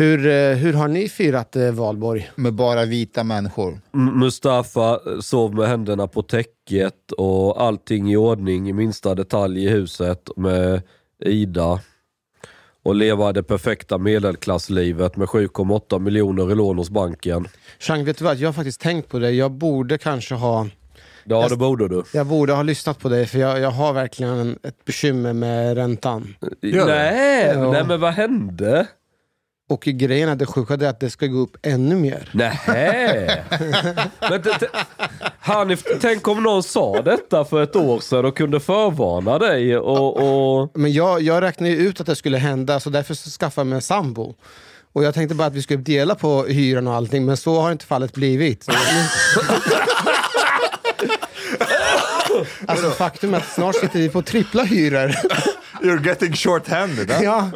Hur, eh, hur har ni firat eh, valborg? Med bara vita människor. Mustafa sov med händerna på täcket och allting i ordning i minsta detalj i huset med Ida. Och leva det perfekta medelklasslivet med 7,8 miljoner i lån hos banken. Chang, vet du vad? Jag har faktiskt tänkt på det. Jag borde kanske ha Ja, det borde du. Jag borde ha lyssnat på dig för jag, jag har verkligen ett bekymmer med räntan. Nej, Ja. nej, men vad hände? Och grejen är det sjuka är att det ska gå upp ännu mer. Nej. men t- t- Hanif, tänk om någon sa detta för ett år sedan och kunde förvarna dig och... och... Men jag, jag räknade ju ut att det skulle hända så därför så skaffade jag mig en sambo. Och jag tänkte bara att vi skulle dela på hyran och allting men så har inte fallet blivit. Så alltså faktum är att snart sitter vi på trippla hyror. You're getting short-handed. Huh? ja.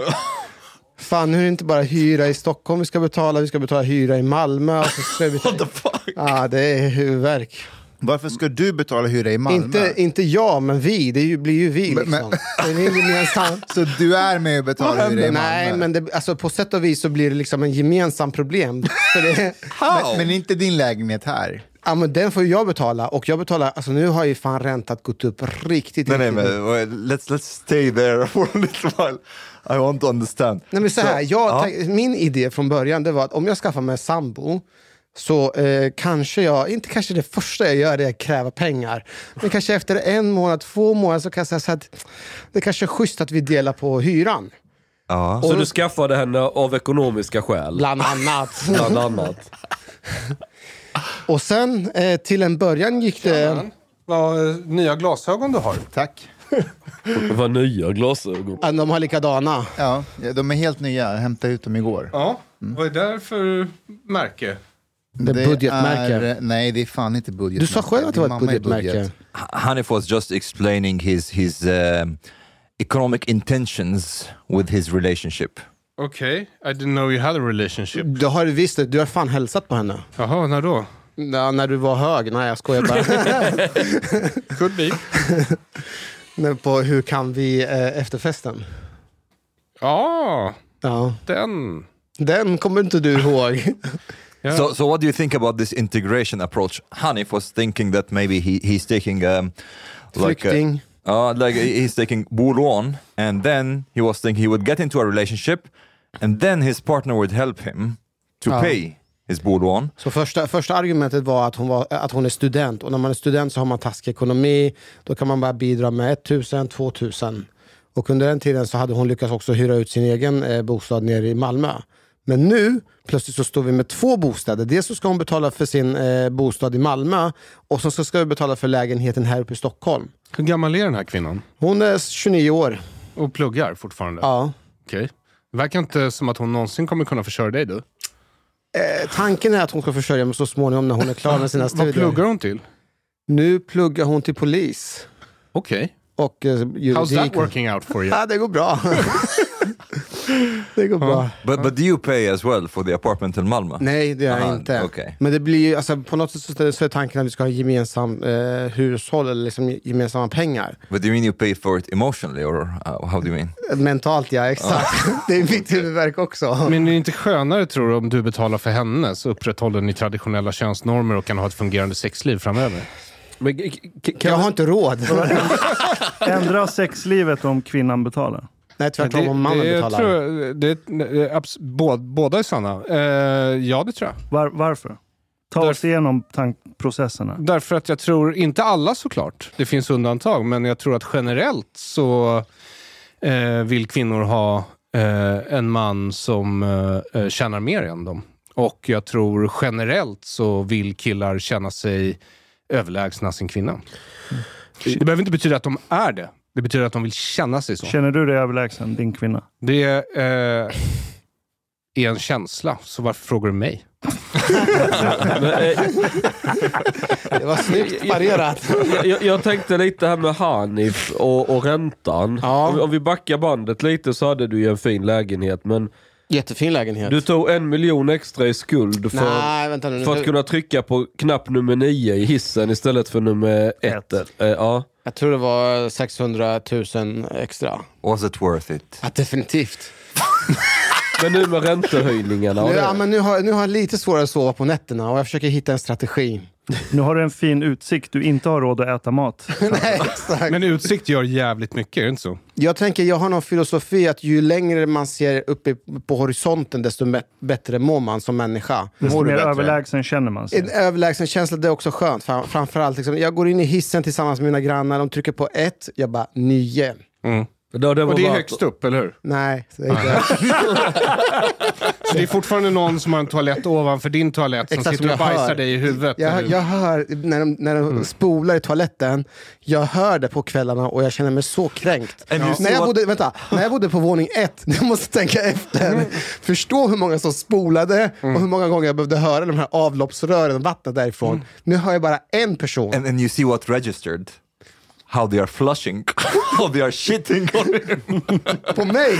Fan, nu är det inte bara hyra i Stockholm vi ska betala, vi ska betala hyra i Malmö. Och så ska vi... What the fuck? Ja, det är huvudvärk. Varför ska du betala hyra i Malmö? Inte, inte jag, men vi. Det ju, blir ju vi. Men- Liksom. Det är en gemensam... Så du är med och betalar hyra i Malmö? Nej, men det, alltså, på sätt och vis så blir det liksom en gemensam problem. Det, men, men inte din lägenhet här? ja, men den får ju jag betala och jag betalar, alltså nu har ju fan räntat gått upp riktigt. Nej, nej, riktigt. men wait, let's, let's stay there for a little while. I want to understand. Nej, men så här, jag, ja. Min idé från början det var att om jag skaffar mig sambo så eh, kanske jag, inte kanske det första jag gör är att kräva pengar. Men kanske efter en månad, två månader så kan jag säga så att det kanske är schysst att vi delar på hyran. Ja. Så du skaffade henne av ekonomiska skäl? Bland annat. Bland annat. Och sen eh, till en början gick det... Vad eh, nya glasögon du har. Tack. Var nya glasögon. Ja, de har likadana. Ja, de är helt nya. Jag hämtade ut dem igår. Ja, vad är det för märke? Det är budgetmärke. är- nej, det är fan inte budgetmärke. Du sa själv att det var ett Min mamma är budgetmärke. budget. Hanif was just explaining his, his um, economic intentions with his relationship. Okej, I didn't know you had a relationship. Du har visst det, du har fan hälsat på henne. Jaha, när då? Ja, när du var hög. Nej, jag skojar bara. Could be. På hur kan vi eh, efterfesten? Ja, Ja. den. Den kommer inte du ihåg. Ja. So, so what do you think about this integration approach? Hanif was thinking that maybe he, he's taking um, like a- Flykting. Uh, like he's taking bolån and then he was thinking he would get into a relationship and then his partner would help him to Ja. pay his bolån. Så första, första argumentet var att, hon var att hon är student. Och när man är student så har man taskig ekonomi. Då kan man bara bidra med 1000, 2000. Och under den tiden så hade hon lyckats också hyra ut sin egen eh, bostad nere i Malmö. Men nu plötsligt så står vi med två bostäder. Dels så ska hon betala för sin eh, bostad i Malmö och sen så ska vi betala för lägenheten här uppe i Stockholm. Hur gammal är den här kvinnan? Hon är 29 år. Och pluggar fortfarande? Ja. Okej. Det verkar inte som att hon någonsin kommer kunna försörja dig du. Eh, tanken är att hon ska försörja mig så småningom när hon är klar med sina studier. Vad pluggar hon till? Nu pluggar hon till polis. Okej. Och eh, juridik. How's that working out for you? Ja, det går bra. det går bra. But, but do you pay as well for the apartment in Malmö? Nej, det är jag Aha, inte. okej. Men det blir ju, alltså, på något sätt så är- tanken att vi ska ha gemensam eh, hushåll eller liksom gemensamma pengar. But do you mean you pay for it emotionally or uh, how do you mean? Mentalt ja, exakt. det är mitt huvudvärk också. Men är det inte skönare tror du om du betalar för henne så upprätthåller ni traditionella könsnormer och kan ha ett fungerande sexliv framöver? Men, jag har inte råd. Ändra sexlivet om kvinnan betalar. Nej, tvärtom om mannen det, betalar. Tror jag, det, det, abs- båda, båda är sanna. Eh, ja, det tror jag. Var, varför? Ta oss igenom tankprocesserna. Därför att jag tror, inte alla såklart, det finns undantag, men jag tror att generellt så eh, vill kvinnor ha eh, en man som eh, eh, tjänar mer än dem. Och jag tror generellt så vill killar känna sig överlägsna sin kvinna. Det behöver inte betyda att de är det. Det betyder att de vill känna sig så. Känner du dig överlägsen din kvinna? Det eh, är en känsla, så varför frågar du mig? Det var snyggt parerat. jag, jag, jag tänkte lite här med Hanif och, och räntan. Ja. Om, om vi backar bandet lite så hade du ju en fin lägenhet men Jättefin lägenhet. du tog en miljon extra i skuld för, Nej, vänta nu. för att kunna trycka på knapp nummer nio i hissen istället för nummer ett. Eh, ja. Jag tror det var 600 000 extra. Was it worth it? Ja, definitivt. Men nu med räntehöjningarna ja, men nu, har, nu har jag lite svårare att sova på nätterna och jag försöker hitta en strategi. Nu har du en fin utsikt. Du inte har råd att äta mat. Nej, exakt. Men utsikt gör jävligt mycket, är det inte så? Jag tänker, jag har någon filosofi att ju längre man ser uppe på horisonten desto bättre mår man som människa. Desto Mår mer bättre? överlägsen känner man En sig. överlägsen känsla, det är också skönt. Fram, framförallt, liksom, jag går in i hissen tillsammans med mina grannar, de trycker på ett, jag bara nio. Då, det Och det är bara- högst upp, eller hur? Nej, det är inte. Så det är fortfarande någon som har en toalett ovanför din toalett som Exakt, sitter och bajsar hör. dig i huvudet. Jag, eller? jag hör när de, när de spolar i toaletten, jag hör det på kvällarna och jag känner mig så kränkt. See När, jag bodde, vänta, när jag bodde på våning ett, jag måste tänka efter. Förstå hur många som spolade och hur många gånger jag behövde höra de här avloppsrören, vattnet därifrån. Nu hör jag bara en person. And, and you see what registered. How they are flushing. How they are shitting on you. På mig!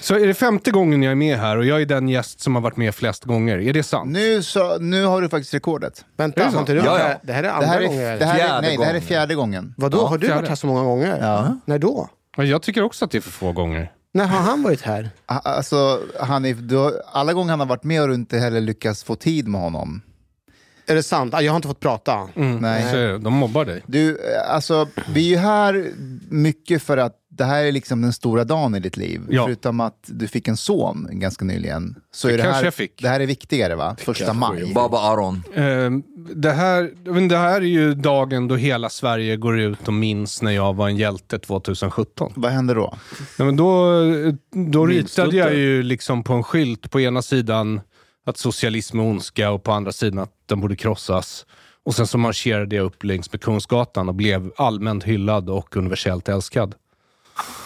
Så är det femte gången jag är med här och jag är den gäst som har varit med flest gånger. Är det sant? Nu, så, nu har du faktiskt rekordet. Vänta, det har inte du Ja, ja. här? Det här är Det andra här gången. är, det här är, Fjärde nej, det här är gången. fjärde gången. Vadå, har du fjärde. varit här så många gånger? Ja. När då? Ja, Jag tycker också att det är för få gånger. När har han varit här? Alltså, Hanif, du har, alla gånger han har varit med har du inte heller lyckats få tid med honom. Är det sant? Ah, Jag har inte fått prata. Nej. Är det. de mobbar dig. Du, eh, alltså, vi är ju här mycket för att det här är liksom den stora dagen i ditt liv. Ja. Förutom att du fick en son ganska nyligen. Så Det är det, kanske här, jag fick. det här är viktigare va? Första maj. Baba Aron. Eh, det, här, men det här är ju dagen då hela Sverige går ut och minns när jag var en hjälte 2017. Vad händer då? Nej, men då då Minns ritade jag ju liksom på en skylt på ena sidan att socialism är ondska och på andra sidan att den borde krossas. Och sen så marscherade jag upp längs med Kungsgatan och blev allmänt hyllad och universellt älskad.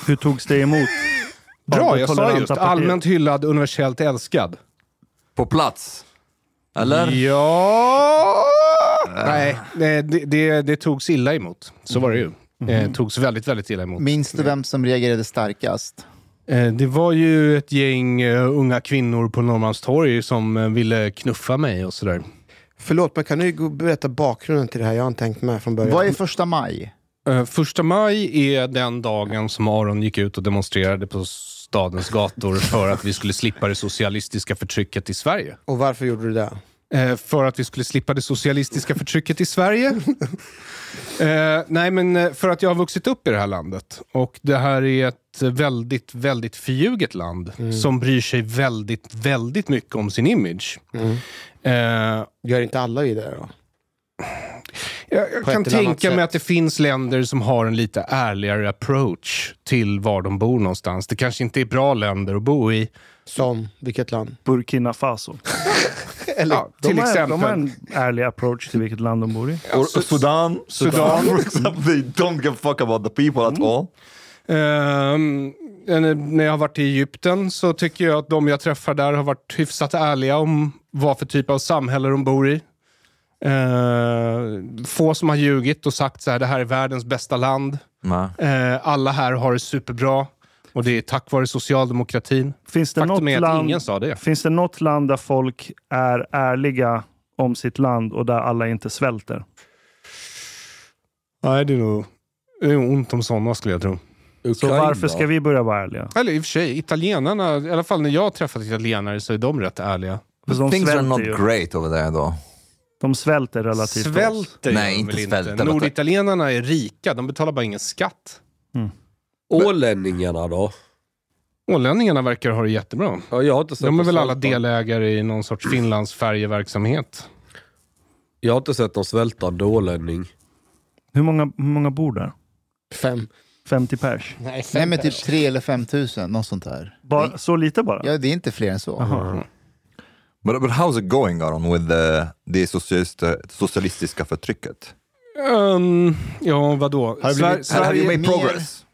Hur togs det emot? Bra, jag sa just allmänt hyllad, universellt älskad. På plats. Eller? Ja... Nej, det, det, det, togs illa emot. Så var det ju. Eh, togs väldigt, väldigt illa emot. Minns du vem som reagerade starkast? Eh, det var ju ett gäng eh, unga kvinnor på Norrmalmstorg som eh, ville knuffa mig och sådär. Förlåt, men kan du berätta bakgrunden till det här? Jag har inte tänkt med från början. Vad är första maj? Första maj är den dagen som Aron gick ut och demonstrerade på stadens gator för att vi skulle slippa det socialistiska förtrycket i Sverige. Och varför gjorde du det? Eh, för att vi skulle slippa det socialistiska förtrycket i Sverige. eh, nej, men eh, för att jag har vuxit upp i det här landet. Och det här är ett väldigt, väldigt förljuget land som bryr sig väldigt, väldigt mycket om sin image. Eh, Gör inte alla i det då? jag jag kan tänka mig att det finns länder som har en lite ärligare approach till var de bor någonstans. Det kanske inte är bra länder att bo i. Som vilket land? Burkina Faso. Eller, Ja, De till har, exempel. de har en ärlig approach till vilket land de bor i. Or Sudan. Sudan. For example, they don't give a fuck about the people at all. Ehm, när jag har varit i Egypten så tycker jag att de jag träffar där har varit hyfsat ärliga om vad för typ av samhälle de bor i. Ehm, få som har ljugit och sagt så här, det här är världens bästa land. Ehm, alla här har det superbra. Och det är tack vare socialdemokratin. Finns det, Faktum något är att land, ingen sa det. finns det något land där folk är ärliga om sitt land och där alla inte svälter? Nej, det är nog det är nog ont om sådana skulle jag tro. Så Ukraina. varför ska vi börja vara ärliga? Eller i och för sig, italienarna, i alla fall när jag har träffat italienare så är de rätt ärliga. De Things are not ju. great over there though. De svälter relativt oss. Svälter Nej, gör de inte väl svälter, inte. Norditalienarna är rika, de betalar bara ingen skatt. Ålänningarna då? Ålänningarna verkar ha det jättebra. Ja, jag har inte sett De är väl alla delägare i någon sorts Finlandsfärjeverksamhet. Jag har inte sett någon svältande ålänning. Hur många, hur många bor där? Fem. 50 pers? Nej, fem Nej men typ pers. tre eller fem tusen, något sånt där. Bara, så lite bara? Ja, det är inte fler än så. Jaha. But, but how's it going Aron with the, det socialist, socialistiska förtrycket? Um, ja, vadå? Har det Sver- blivit- Have you Sverige, made progress?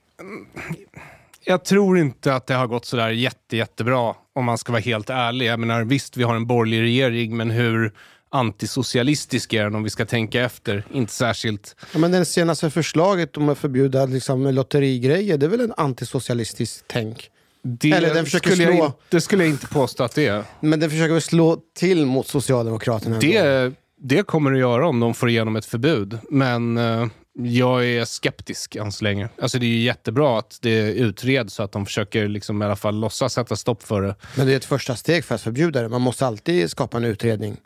Jag tror inte att det har gått sådär jätte, jättebra om man ska vara helt ärlig. Jag menar, visst, vi har en borgerlig regering, men hur antisocialistisk är den om vi ska tänka efter? Inte särskilt. Ja, men det senaste förslaget om att förbjuda liksom, lotterigrejer, det är väl en antisocialistisk tänk? Det, Eller den försöker skulle jag, slå- in- det skulle jag inte påstå att det är. Men den försöker väl slå till mot Socialdemokraterna? ändå. Det, det kommer det göra om de får igenom ett förbud. Men eh, Jag är skeptisk än så länge. Alltså det är ju jättebra att det utreds så att de försöker liksom i alla fall låtsas sätta stopp för det. Men det är ett första steg för att förbjuda det. Man måste alltid skapa en utredning.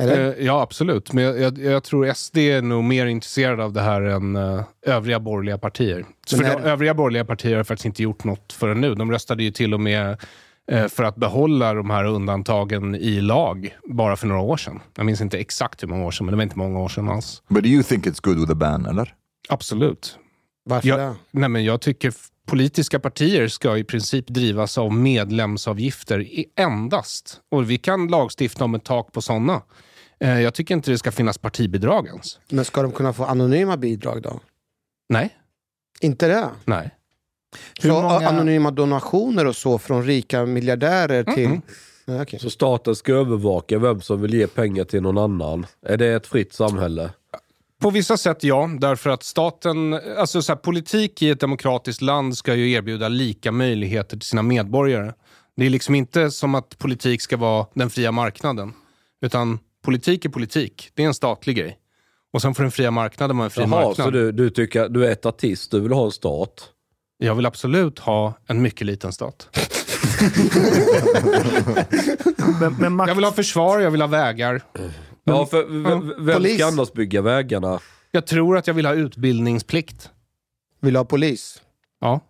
Eller? Eh, ja, absolut. Men jag, jag, jag tror SD är nog mer intresserade av det här än eh, övriga borgerliga partier. För är de, övriga borgerliga partier har faktiskt inte gjort något förrän nu. De röstade ju till och med eh, för att behålla de här undantagen i lag bara för några år sedan. Jag minns inte exakt hur många år sedan, men det var inte många år sedan alls. But do you think it's good with a ban, eller? Absolut. Varför Jag, det? nej men jag tycker politiska partier ska i princip drivas av medlemsavgifter i endast. Och vi kan lagstifta om ett tak på sådana. Eh, jag tycker inte det ska finnas partibidrag ens. Men ska de kunna få anonyma bidrag då? Nej. Inte det? Nej. Hur så många- anonyma donationer och så från rika miljardärer till... Mm. Ja, okej. Så staten ska övervaka vem som vill ge pengar till någon annan. Är det ett fritt samhälle? På vissa sätt ja, därför att staten, alltså så här, politik i ett demokratiskt land ska ju erbjuda lika möjligheter till sina medborgare. Det är liksom inte som att politik ska vara den fria marknaden. Utan politik är politik, det är en statlig grej. Och sen får den fria marknaden vara en fri Jaha, marknad. så du, du tycker du är etatist, du vill ha en stat? Jag vill absolut ha en mycket liten stat. Men, men makt, Jag vill ha försvar, jag vill ha vägar. Ja, för vem Polis. ska annars bygga vägarna? Jag tror att jag vill ha utbildningsplikt. Vill ha polis? Ja,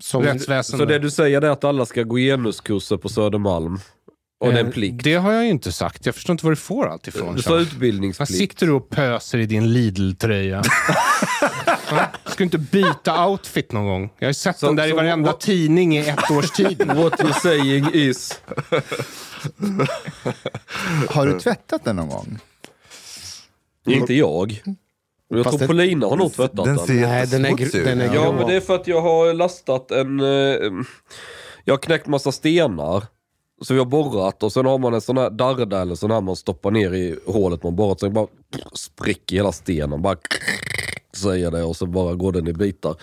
Som, rättsväsende. Så det du säger är att alla ska gå genuskurser på Södermalm? Och det är en Eh, plikt? Det har jag ju inte sagt. Jag förstår inte var du får allt ifrån. Du Charles. Vad utbildningsplikt. sitter du och pöser i din Lidl-tröja? Ja, Ska du inte byta outfit någon gång? Jag har ju sett Så- den där i varenda what- tidning i ett års tid. What you're saying is... Har du tvättat den någon gång? Inte jag. Jag Fast tror det- Polina har nog tvättat Den den. ser Nej, den är ut. den är Ja, men det är för att jag har lastat en... eh, Jag har knäckt massa stenar. Så vi har borrat och sen har man en sån här darda eller sån här man stoppar ner i hålet man borrat. Så det bara spricker hela stenen. Bara säger det och så bara går den i bitar.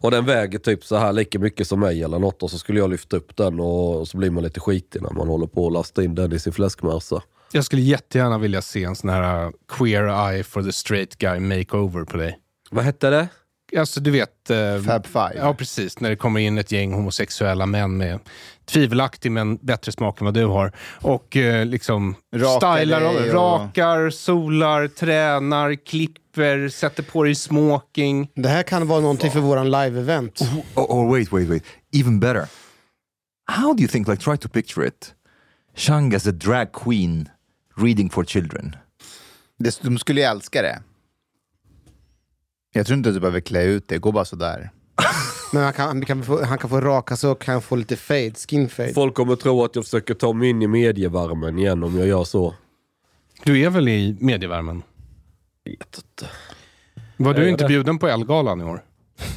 Och den väger typ så här lika mycket som mig eller något och så skulle jag lyfta upp den och så blir man lite skitig när man håller på att lasta in den i sin fläskmassa. Jag skulle jättegärna vilja se en sån här uh, queer eye for the straight guy makeover på dig. Vad hette det? Alltså du vet... eh, Fab Five? Ja, precis. När det kommer in ett gäng homosexuella män med tvivelaktig men bättre smak än vad du har. Och eh, liksom Rakar stylar, dig och- rakar, solar, tränar, klipper, sätter på dig smoking. Det här kan vara någonting för våran live-event. Oh, oh, wait, wait, wait. Even better. How do you think, like, try to picture it. Chang as a drag queen reading for children. Det, de skulle ju älska det. Jag tror inte att du behöver klä ut det, gå bara sådär. Men han kan, han kan, få, han kan få raka och kan få lite fade, skin fade. Folk kommer tro att jag försöker ta mig in i medievärmen igen om jag gör så. Du är väl i medievärmen? Vet inte. Var Jag du inte det. bjuden på Elgalan i år?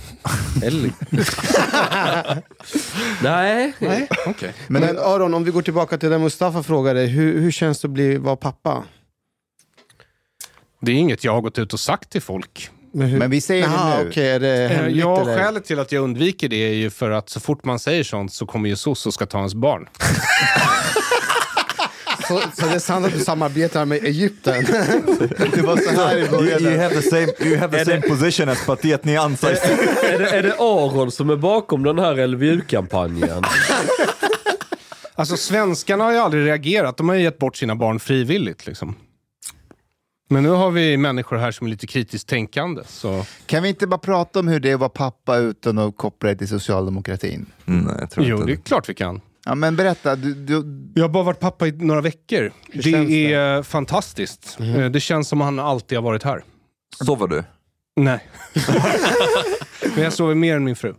Eller? Nej. Okej. Men, Men Aron, om vi går tillbaka till det Mustafa frågade, hur, hur känns det att bli, vara pappa? Det är inget jag har gått ut och sagt till folk. Men, vi säger Jaha, det nu. okej, är det Eh, hemligt Ja, eller? skälet till att jag undviker det är ju för att så fort man säger sånt så kommer ju SOS och ska ta ens barn. Så, så det är sant att du samarbetar med Egypten? Det var så här i You, början. you have the same, you have the same position as Patiet Nianza. är, det, är det Aron som är bakom den här LVU-kampanjen? Alltså svenskarna har ju aldrig reagerat. De har ju gett bort sina barn frivilligt. Liksom. Men nu har vi människor här som är lite kritiskt tänkande. Så. Kan vi inte bara prata om hur det är att vara pappa utan att koppla det till socialdemokratin? Mm, jag tror Jo, inte det är klart vi kan. Ja, men berätta. Du, du, Jag har bara varit pappa i några veckor. Det känns är fantastiskt. Eh, Det känns som att han alltid har varit här. Sover du? Nej. Men jag sover mer än min fru.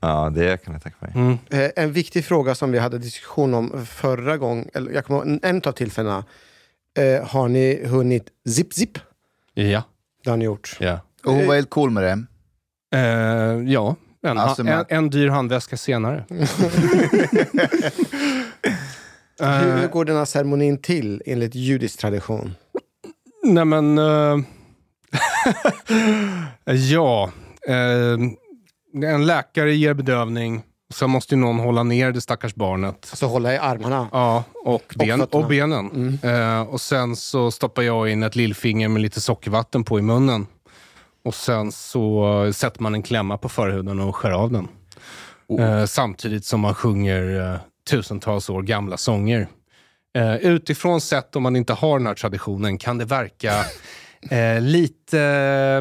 Ja, det kan jag tänka mig. Eh, en viktig fråga som vi hade diskussion om förra gången, eller jag kommer en av tillfällena. Eh, har ni hunnit zip-zip? Ja. Det har ni gjort. Ja. och hon var helt cool med det. Eh, ja. En, Alltså, en, en dyr handväska senare. Eh, Hur, hur går den här ceremonin till enligt judisk tradition? Nej men... eh, ja. eh, en läkare ger bedövning. Sen måste ju någon hålla ner det stackars barnet. Alltså hålla i armarna? Ja, och, ben, fötterna. och benen. Eh, och sen så stoppar jag in ett lillfinger med lite sockervatten på i munnen. Och sen så sätter man en klämma på förhuden och skär av den. Eh, samtidigt som man sjunger eh, tusentals år gamla sånger. Eh, utifrån sett, om man inte har den här traditionen, kan det verka eh, lite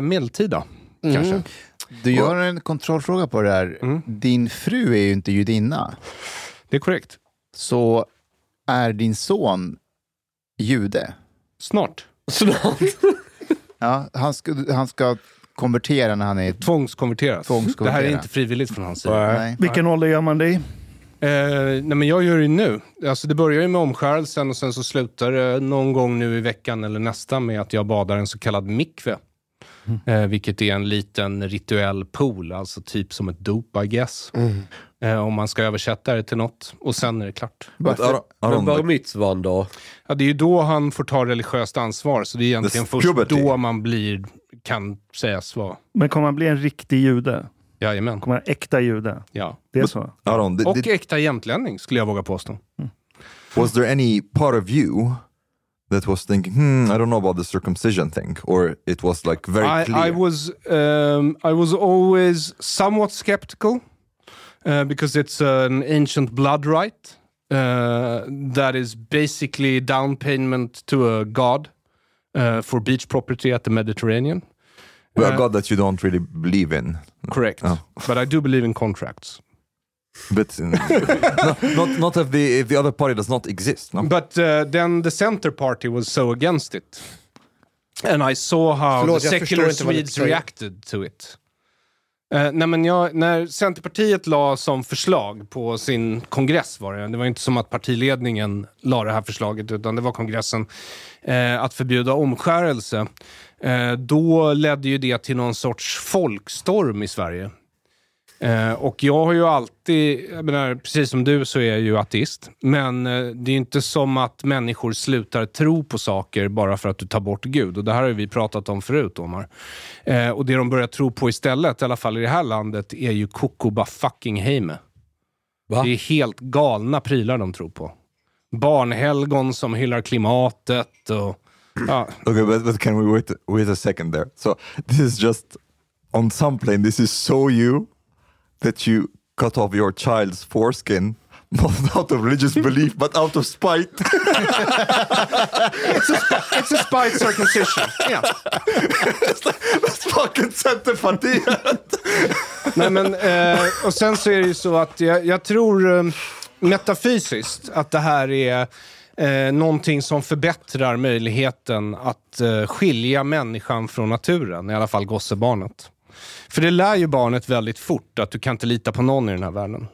medeltida. Kanske. Du gör en kontrollfråga på det här. Mm. Din fru är ju inte judinna. Det är korrekt. Så är din son jude? Snart. Snart. Ja, han ska, han ska konvertera när han är... Tvångskonverterat. Tvångskonvertera. Det här är inte frivilligt från hans sida. Nej. Vilken ålder gör man det i? Eh, nej men jag gör det nu. Alltså det börjar ju med omskärelsen och sen så slutar det någon gång nu i veckan eller nästa med att jag badar en så kallad mikve. Eh, vilket är en liten rituell pool, alltså typ som ett dop I guess. Eh, om man ska översätta det till något. Och sen är det klart. But I Men bar mitzvan då? Ja, det är ju då han får ta religiöst ansvar, så det är egentligen This först puberty. då man blir, kan sägas vara, Men kommer man bli en riktig jude? jajamän. Kommer man en äkta jude? Ja. Det är så? I don't, did, Och did, äkta jämtlänning, skulle jag våga påstå. was there any part of you that was thinking, hmm, I don't know about the circumcision thing, or it was like very I, clear? I was um, I was always somewhat skeptical uh, because it's an ancient blood right uh, that is basically down payment to a god uh, for beach property at the Mediterranean. well, uh, God that you don't really believe in, Correct, Oh. but I do believe in contracts. But in, no, not not if the if the other party does not exist. No? But uh, then the center party was so against it, and I saw how Förlåt, the jag förstår secular inte vad du Swedes reacted to it. Uh, nej men jag, när Centerpartiet la som förslag på sin kongress var det, det var inte som att partiledningen la det här förslaget utan det var kongressen, eh, att förbjuda omskärelse. Eh, då ledde ju det till någon sorts folkstorm i Sverige. Eh, och jag har ju alltid, jag menar, precis som du så är jag ju ateist. Men eh, det är ju inte som att människor slutar tro på saker bara för att du tar bort Gud. Och det här har vi pratat om förut, Omar. Eh, och det de börjar tro på istället, i alla fall i det här landet, är ju Kokoba fucking Heime. Va? Det är helt galna prylar de tror på. Barnhelgon som hyllar klimatet och... Ja, Okay, but, but can we wait wait a second there? So this is just on some plane. This is so you that you cut off your child's foreskin, not out of religious belief, but out of spite. it's a spite circumcision. Yeah. That's fucking Centerpartiet. Nej, men, eh, och sen så är det ju så att jag, jag tror eh, metafysiskt att det här är eh, någonting som förbättrar möjligheten att eh, skilja människan från naturen, i alla fall gossebarnet. För det lär ju barnet väldigt fort att du kan inte lita på någon i den här världen.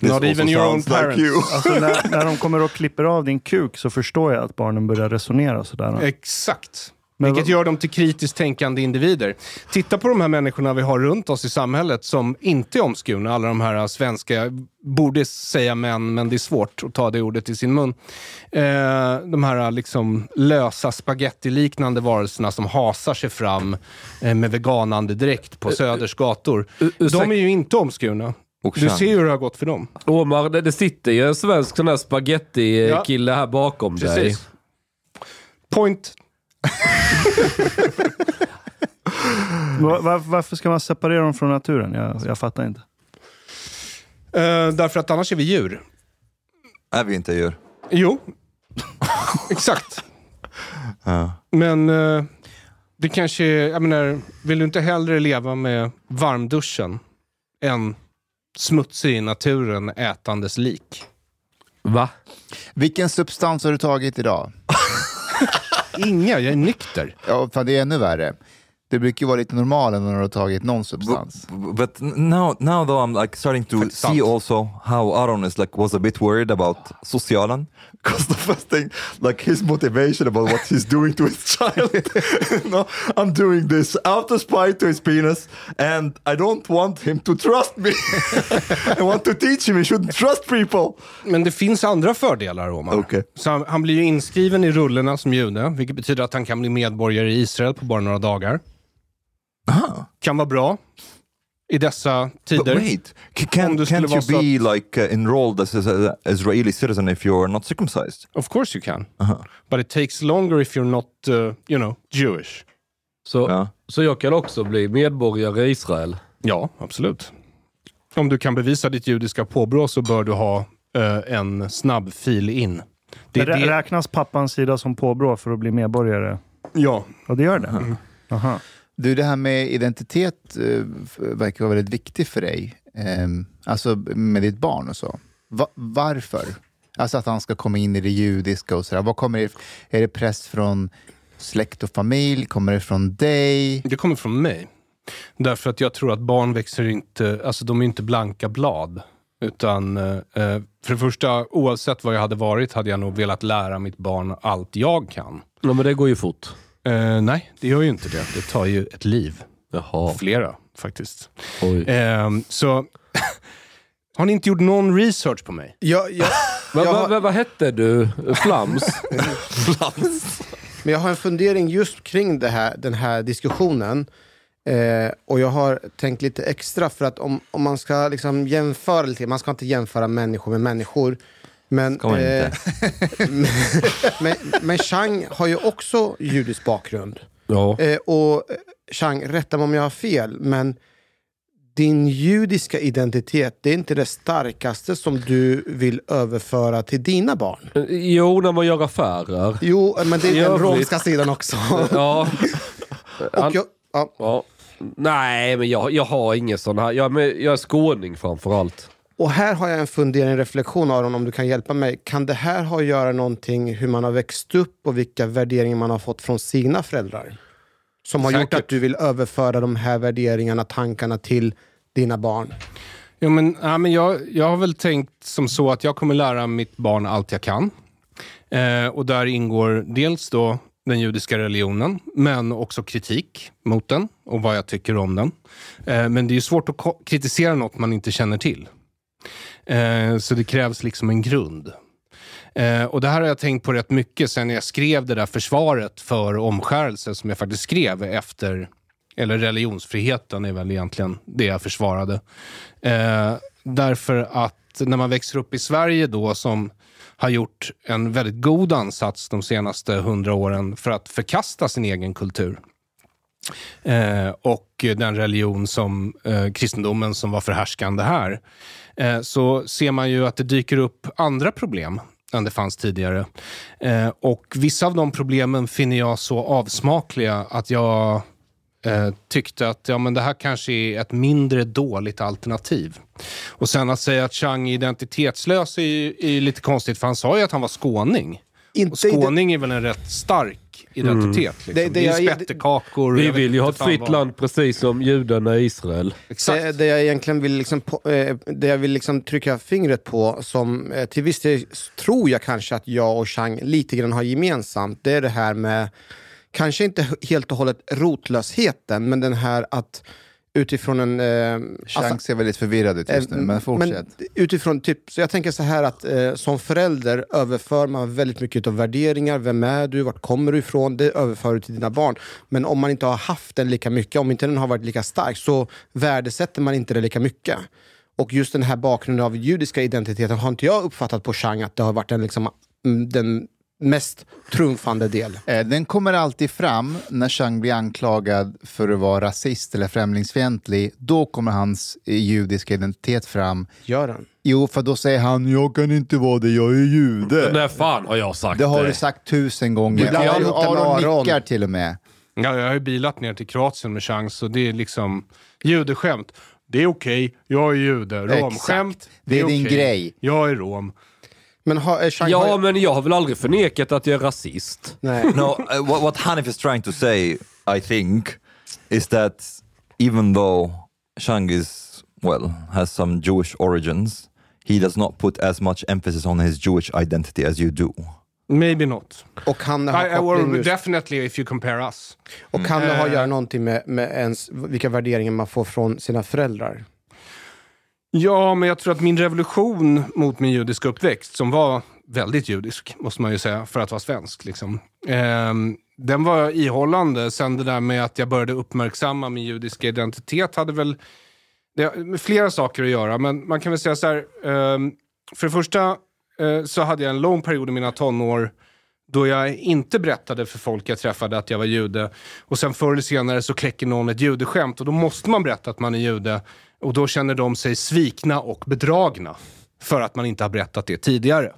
This Not even your own sounds like parents. you. Alltså när, när de kommer och klipper av din kuk så förstår jag att barnen börjar resonera sådär. Exakt. Men Vilket gör dem till kritiskt tänkande individer. Titta på de här människorna vi har runt oss i samhället som inte är omskurna. Alla de här svenska, borde säga män, men det är svårt att ta det ordet i sin mun. Eh, de här liksom lösa spagettiliknande varelserna som hasar sig fram eh, med veganande dräkt på Söders gator. De är ju inte omskurna. Du ser ju hur det har gått för dem. Omar, det, det sitter ju en svensk sån här spaghetti-kille här bakom dig. Precis. Point. Va- va- varför ska man separera dem från naturen? Jag, jag fattar inte. Eh, därför att annars är vi djur. Är vi inte djur? Jo, exakt. Ja. Men eh, det kanske är, jag menar, vill du inte hellre leva med varmduschen än smutsig i naturen ätandes lik? Va? Vilken substans har du tagit idag? Inga, jag är nykter. Ja, fan, det är ännu värre. Det brukar ju vara lite normalt när du har tagit någon substans. But, but now, now though, I'm like starting to Faktiskt see sant. also how Aron is like was a bit worried about socialen, because the first thing, like his motivation about what he's doing to his child. no, I'm doing this out of spite to his penis, and I don't want him to trust me. I want to teach him he shouldn't trust people. Men det finns andra fördelar, Omar. Okej. Så han, han blir ju inskriven i rullerna som jude, vilket betyder att han kan bli medborgare i Israel på bara några dagar. Ah, Kan vara bra i dessa but tider. wait, c- Om can, can't you be like uh, enrolled as an Israeli citizen if you're not circumcised? Of course you can. Uh-huh. But it takes longer if you're not, uh, you know, Jewish. Så Ja. Så jag kan också bli medborgare i Israel? Ja, absolut. Om du kan bevisa ditt judiska påbrå så bör du ha eh, en snabb fil in. Det, det, Räknas pappans sida som påbrå för att bli medborgare? ja, Ja, det gör det. Aha. Du, det här med identitet eh, verkar vara väldigt viktigt för dig. Ehm, alltså med ditt barn och så. Va- varför? Alltså att han ska komma in i det judiska och sådär. Vad kommer det, är det press från släkt och familj? Kommer det från dig? det kommer från mig. Därför att jag tror att barn växer inte, alltså de är inte blanka blad. Utan eh, eh, för det första, oavsett vad jag hade varit hade jag nog velat lära mitt barn allt jag kan. Ja, men det går ju fort. Eh, nej, det gör ju inte det. Det tar ju ett liv. Jaha. Flera faktiskt. Oj. Ehm, så har ni inte gjort någon research på mig? Jag, jag, jag har- va, vad hette du? Flams? Men jag har en fundering just kring det här, den här diskussionen. Eh, och jag har tänkt lite extra för att om, om man ska liksom jämföra lite, man ska inte jämföra människor med människor. Men, inte? men, men, men Chang har ju också judisk bakgrund. ja. Eh, och eh, Chang, rätta mig om jag har fel, men din judiska identitet, det är inte det starkaste som du vill överföra till dina barn. Jo, när man gör affärer. Jo, men det är den romska sidan också. Ja. jag, ja. ja. Nej, men jag, jag har ingen sån här. Jag, men jag är skåning framför allt. Och här har jag en fundering, en reflektion Aron, om du kan hjälpa mig. Kan det här ha att göra någonting hur man har växt upp och vilka värderingar man har fått från sina föräldrar? Som har gjort Säkert. att du vill överföra de här värderingarna, tankarna till dina barn? Ja, men, ja, men jag, jag har väl tänkt som så att jag kommer lära mitt barn allt jag kan. Eh, och där ingår dels då den judiska religionen, men också kritik mot den och vad jag tycker om den. Eh, men det är ju svårt att kritisera något man inte känner till. Eh, så det krävs liksom en grund. Eh, och det här har jag tänkt på rätt mycket sen jag skrev det där försvaret för omskärelse som jag faktiskt skrev efter, eller religionsfriheten är väl egentligen det jag försvarade. Eh, därför att när man växer upp i Sverige då som har gjort en väldigt god ansats de senaste hundra åren för att förkasta sin egen kultur. Eh, och den religion som eh, kristendomen som var förhärskande här. Eh, så ser man ju att det dyker upp andra problem än det fanns tidigare. Eh, och vissa av de problemen finner jag så avsmakliga att jag eh, tyckte att ja, men det här kanske är ett mindre dåligt alternativ. Och sen att säga att Chang är identitetslös är, ju- är lite konstigt, för han sa ju att han var skåning. Och Inte det- skåning är väl en rätt stark identitet. Liksom. Det- Det, det är spettekakor. Vi vill ju ha ett fritt vad. land precis som judarna i Israel. Exakt. Det, det jag egentligen vill, liksom, eh, det jag vill liksom trycka fingret på, som eh, till viss del tror jag kanske att jag och Chang lite grann har gemensamt, det är det här med, kanske inte helt och hållet rotlösheten, men den här att utifrån en... Eh, Chang ser väldigt förvirrad ut just nu, Eh, men fortsätt. utifrån typ, så jag tänker så här att eh, som förälder överför man väldigt mycket av värderingar. Vem är du? Vart kommer du ifrån? Det överför du till dina barn. Men om man inte har haft den lika mycket, om inte den har varit lika stark, så värdesätter man inte det lika mycket. Och just den här bakgrunden av judiska identiteten har inte jag uppfattat på Chang att det har varit den, liksom, mm, den mest trumfande del. Eh, Den kommer alltid fram när Chang blir anklagad för att vara rasist eller främlingsfientlig. Då kommer hans eh, judiska identitet fram. Gör den? Jo, för då säger han “jag kan inte vara det, jag är jude”. När fan har jag sagt Det har det? du sagt tusen gånger. Du blandar Aron, det Aron nickar till och med. Ja, jag har ju bilat ner till Kroatien med chans och det är liksom judeskämt. Det är okej, jag är jude. Romskämt, Exakt. Det är din okej. grej. Jag är rom. Men har, eh, Chang Ja, har, men jag har väl aldrig förnekat att jag är rasist. Nej. no, uh, what, what Hanif is trying to say, I think, is that even though Shang is, well, has some Jewish origins, he does not put as much emphasis on his Jewish identity as you do. Maybe not. Och kan det I, ha I, or just definitely if you compare us. Och kan det ha att Eh. göra någonting med, med ens, vilka värderingar man får från sina föräldrar? Ja, men jag tror att min revolution mot min judiska uppväxt, som var väldigt judisk, måste man ju säga, för att vara svensk. Liksom. Ehm, den var ihållande. Sen det där med att jag började uppmärksamma min judiska identitet hade väl det med flera saker att göra. Men man kan väl säga så här. ehm, för det första eh, så hade jag en lång period i mina tonår då jag inte berättade för folk jag träffade att jag var jude. Och sen förr eller senare så kläcker någon ett judeskämt och då måste man berätta att man är jude. Och då känner de sig svikna och bedragna för att man inte har berättat det tidigare.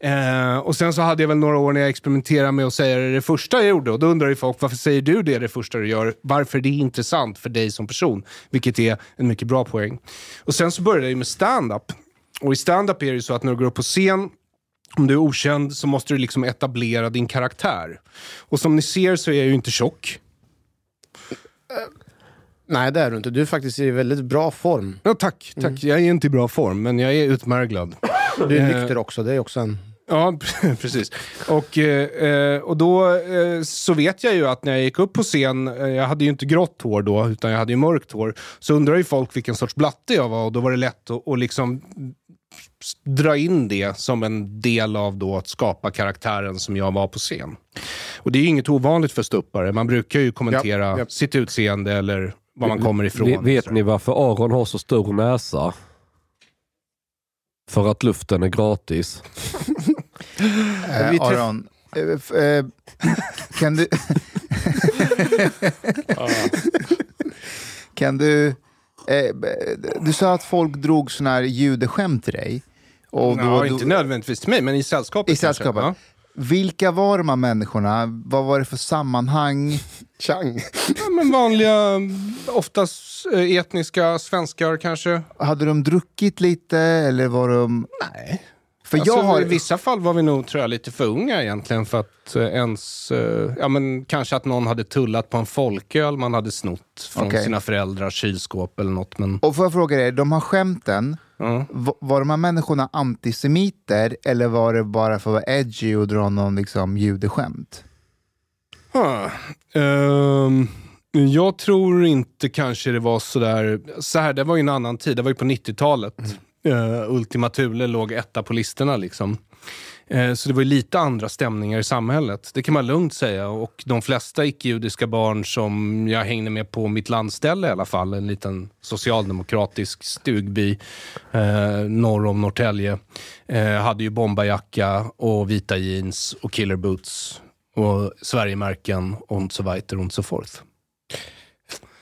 Eh, och sen så hade jag väl några år när jag experimenterade med att säga det, det första jag gjorde. Och då undrar ju folk, varför säger du det det första du gör? Varför är det intressant för dig som person? Vilket är en mycket bra poäng. Och sen så började jag ju med stand-up. Och i stand-up är det ju så att när du går upp på scen om du är okänd så måste du liksom etablera din karaktär. Och som ni ser så är jag ju inte tjock. Nej, det är du inte. Du är faktiskt i väldigt bra form. Ja, tack, tack. Jag är inte i bra form, men jag är utmärglad. Du är Eh, nykter också. Det är också en... Ja, precis. Och, eh, eh, och då så vet jag ju att när jag gick upp på scen, jag hade ju inte grått hår då, utan jag hade ju mörkt hår, så undrar ju folk vilken sorts blatte jag var och då var det lätt att, att liksom dra in det som en del av då att skapa karaktären som jag var på scen. Och det är ju inget ovanligt för ståuppare. Man brukar ju kommentera Japp, japp. sitt utseende eller var man kommer ifrån. Vet, vet ni varför Aron har så stor näsa? För att luften är gratis. Träff- Aron, eh, eh, kan du... kan du... Eh, du sa att folk drog såna här judeskämt till dig. Och då, Ja, då, inte nödvändigtvis till mig, men i sällskapet I kanske. sällskapet. Ja. Vilka var de här människorna? Vad var det för sammanhang? Chang. Ja, men vanliga, oftast eh, etniska svenskar kanske. Hade de druckit lite eller var de... Nej. För Alltså, jag har... I vissa fall var vi nog tror jag, lite för unga egentligen för att eh, ens... Eh, ja, men kanske att någon hade tullat på en folköl man hade snott från Okej. sina föräldrars kylskåp eller något. Men, Och får jag fråga dig, de här skämten, va- var de här människorna antisemiter eller var det bara för att vara edgy och dra någon liksom judeskämt? Huh. Ehm, jag tror inte kanske det var sådär... Så här, det var ju en annan tid. Det var ju på 90-talet. Uh, Ultima Thule låg etta på listorna. Liksom. Eh, så det var ju lite andra stämningar i samhället. Det kan man lugnt säga. Och de flesta icke-judiska barn som jag hängde med på mitt landställe i alla fall, en liten socialdemokratisk stugby eh, norr om Norrtälje, eh, hade ju bombarjacka och vita jeans och killer boots och Sverigemärken och så weiter och så forth.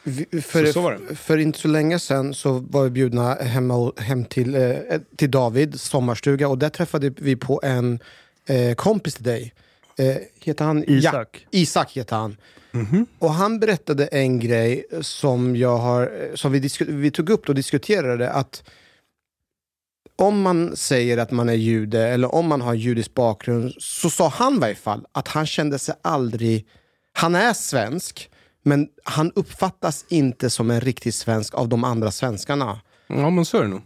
Vi- För, Så- så för inte så länge sedan så var vi bjudna hemma, hem till, eh, till David sommarstuga och där träffade vi på en eh, kompis till dig. Eh, heter han Isak. Ja, Isak heter han. Och han berättade en grej som, jag har, som vi, vi tog upp och diskuterade. att om man säger att man är jude eller om man har judisk bakgrund så sa han i varje fall att han kände sig aldrig... Han är svensk, men han uppfattas inte som en riktig svensk av de andra svenskarna. Ja, men så är det nog.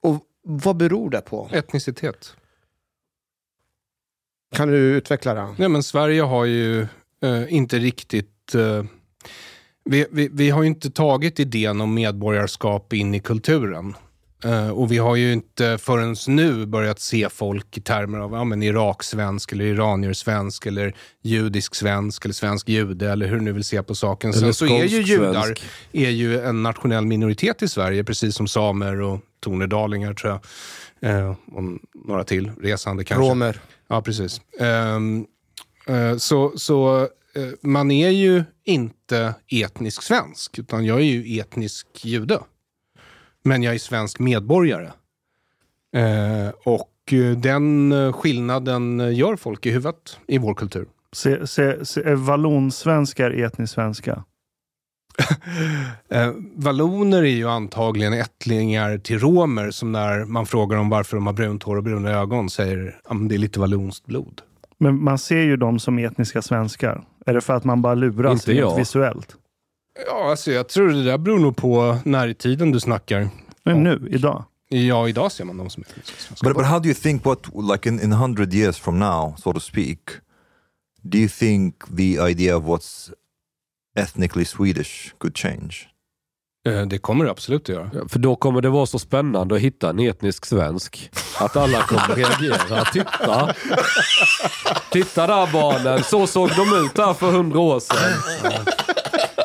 Och vad beror det på? Etnicitet. Kan du utveckla det? Nej, men Sverige har ju eh, inte riktigt... Eh, vi, vi, vi har ju inte tagit idén om medborgarskap in i kulturen. Eh, och vi har ju inte förrän nu börjat se folk i termer av ja, men Irak-svensk, eller iranier-svensk, eller judisk-svensk, eller svensk jude, eller hur du nu vill se på saken. Sen så är ju judar är ju en nationell minoritet i Sverige, precis som samer och tornedalingar, tror jag. Eh, och några till, resande kanske. Romer. Ja, precis. Ehm, eh, så så eh, man är ju inte etnisk svensk, utan jag är ju etnisk jude. Men jag är svensk medborgare. Eh, och eh, den eh, skillnaden eh, gör folk i huvudet i vår kultur. Se, se, se, är vallonsvenskar etniskt svenska? Eh, valloner är ju antagligen ättlingar till romer som när man frågar dem varför de har brunt hår och bruna ögon säger att det är lite vallonskt blod. Men man ser ju dem som etniska svenskar. Är det för att man bara luras Inte rent jag. visuellt? Ja, alltså jag tror det där beror nog på när i tiden du snackar. Men nu, idag? Ja, idag ser man dem som etniska svenskar. But, but how do you think what, like in, in 100 years from now, so to speak, do you think the idea of what's ethnically Swedish could change? Eh, Det kommer det absolut att göra. Ja, För då kommer det vara så spännande att hitta en etnisk svensk. Att alla kommer reagera. Titta! Titta där barnen, så såg de ut där för hundra år sedan.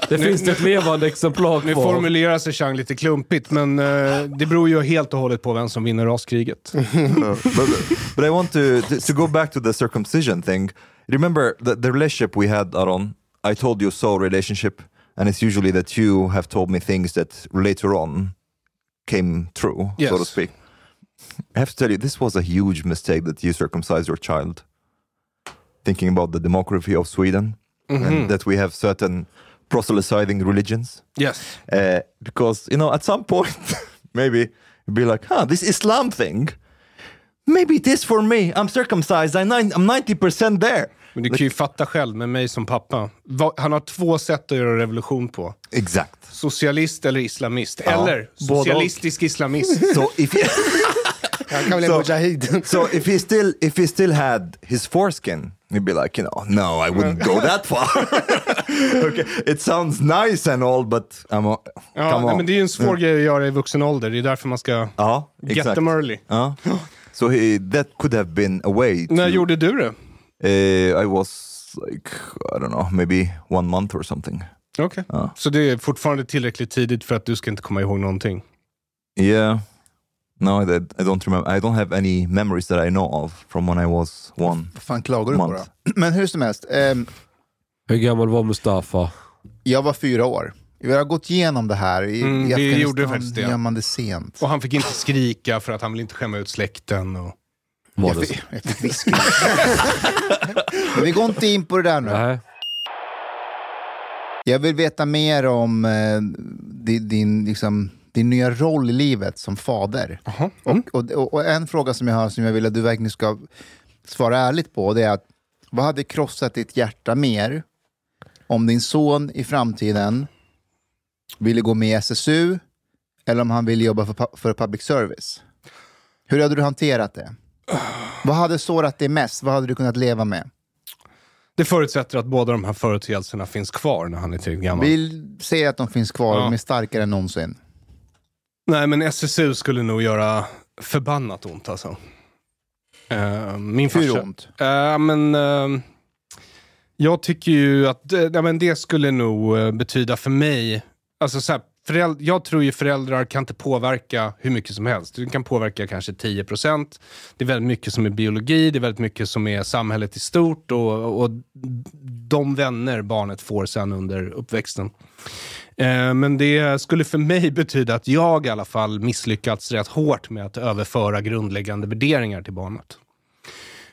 Det finns det ett levande exemplar Nu kvar. formulerar sig Chang lite klumpigt, men eh, det beror ju helt och hållet på vem som vinner raskriget. but, but I want to, to go back to the circumcision thing. Remember the, the relationship we had, Aaron. I told you so relationship, and it's usually that you have told me things that later on came true, so to Yes. speak. I have to tell you, this was a huge mistake that you circumcised your child. Thinking about the demography of Sweden, and that we have certain proselytizing religions. Yes. Uh, because you know at some point maybe be like huh this islam thing maybe it is for me i'm circumcised i'm, nine, I'm 90% there Men du kan ju fatta själv med mig som pappa. Han har två sätt att göra revolution på. exact Socialist eller islamist. Eller både socialistisk islamist. so if he, Han kan bli Så- mujahid. so if he still if he still had his foreskin he'd be like you know no i wouldn't go that far okay it sounds nice and all but i'm a, Ja, come nej, on men det är ju en svår grej att göra i vuxen ålder. Det är därför man ska Ja, get exakt. them early. Ja. so he, that could have been a way to, När gjorde du det? uh, i was like i don't know maybe one month or something Okej. Ja. Så det är fortfarande tillräckligt tidigt för att du ska inte komma ihåg någonting? Yeah. No, I, don't remember. I don't have any memories that I know of from when I was one. Vad fan klagar du på Month. då? Men hur som helst, ehm, Hur gammal var Mustafa? jag var fyra år. Vi har gått igenom det här. I, Mm, i vi gjorde faktiskt det. gör man det sent. Och han fick inte skrika för att han vill inte skämma ut släkten. Och... Var Jag det fick, jag fick viska. Men vi går inte in på det där nu. Nej. Jag vill veta mer om eh, din, din, liksom, din nya roll i livet som fader. Jaha. Och, och, och, en fråga som jag har som jag vill att du verkligen ska svara ärligt på, det är att vad hade krossat ditt hjärta mer om din son i framtiden ville gå med i SSU eller om han ville jobba för, för public service? Hur hade du hanterat det? Vad hade sårat dig mest? Vad hade du kunnat leva med? Det förutsätter att båda de här företeelserna finns kvar när han är tillräckligt gammal. Vi säger att de finns kvar, Ja. de är starkare än någonsin. Nej, men SSU skulle nog göra förbannat ont alltså. Eh, min Hur farsa... ont? Eh, men, eh, jag tycker ju att ja, men det skulle nog betyda för mig, alltså så här, jag tror ju föräldrar kan inte påverka hur mycket som helst. Du kan påverka kanske 10%. Det är väldigt mycket som är biologi, det är väldigt mycket som är samhället i stort och, och de vänner barnet får sen under uppväxten. Eh, men det skulle för mig betyda att jag i alla fall misslyckats rätt hårt med att överföra grundläggande värderingar till barnet.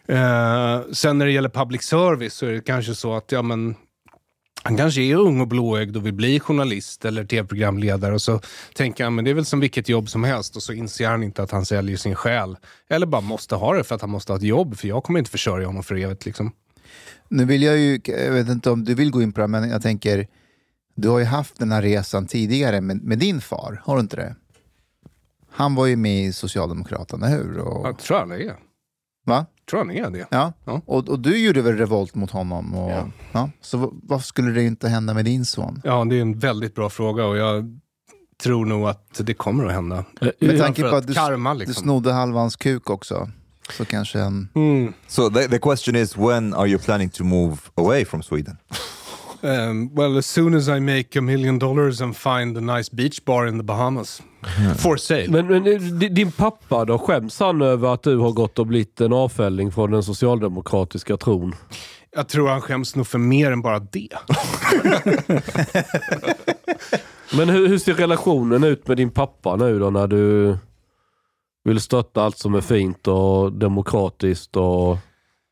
Eh, sen när det gäller public service så är det kanske så att ja, men, han kanske är ung och blåögd och vill bli journalist eller tv-programledare och så tänker han men det är väl som vilket jobb som helst och så inser han inte att han säljer sin själ. Eller bara måste ha det för att han måste ha ett jobb för jag kommer inte försörja honom för evigt. Liksom. Nu vill jag ju, jag vet inte om du vill gå in på det, här, men jag tänker, du har ju haft den här resan tidigare med, med din far, har du inte det? Han var ju med i Socialdemokraterna, hur? Och, Jag tror han är. Va? tror han är det. Ja. Ja. Och, och du gjorde väl revolt mot honom? Och, ja. Ja. Så v- vad skulle det inte hända med din son? Ja, det är en väldigt bra fråga och jag tror nog att det kommer att hända. Med tanke på att du, karma du liksom. snodde halva hans kuk också, så kanske en... Mm. So the, the question is, when are you planning to move away from Sweden? Um, well, as soon as I make a million dollars and find a nice beach bar in the Bahamas. For sale. Men, men eh, di- din pappa då, skäms han över att du har gått och blivit en avfälling från den socialdemokratiska tron? Jag tror han skäms nog för mer än bara det. Men hur, hur ser relationen ut med din pappa nu då när du vill stötta allt som är fint och demokratiskt och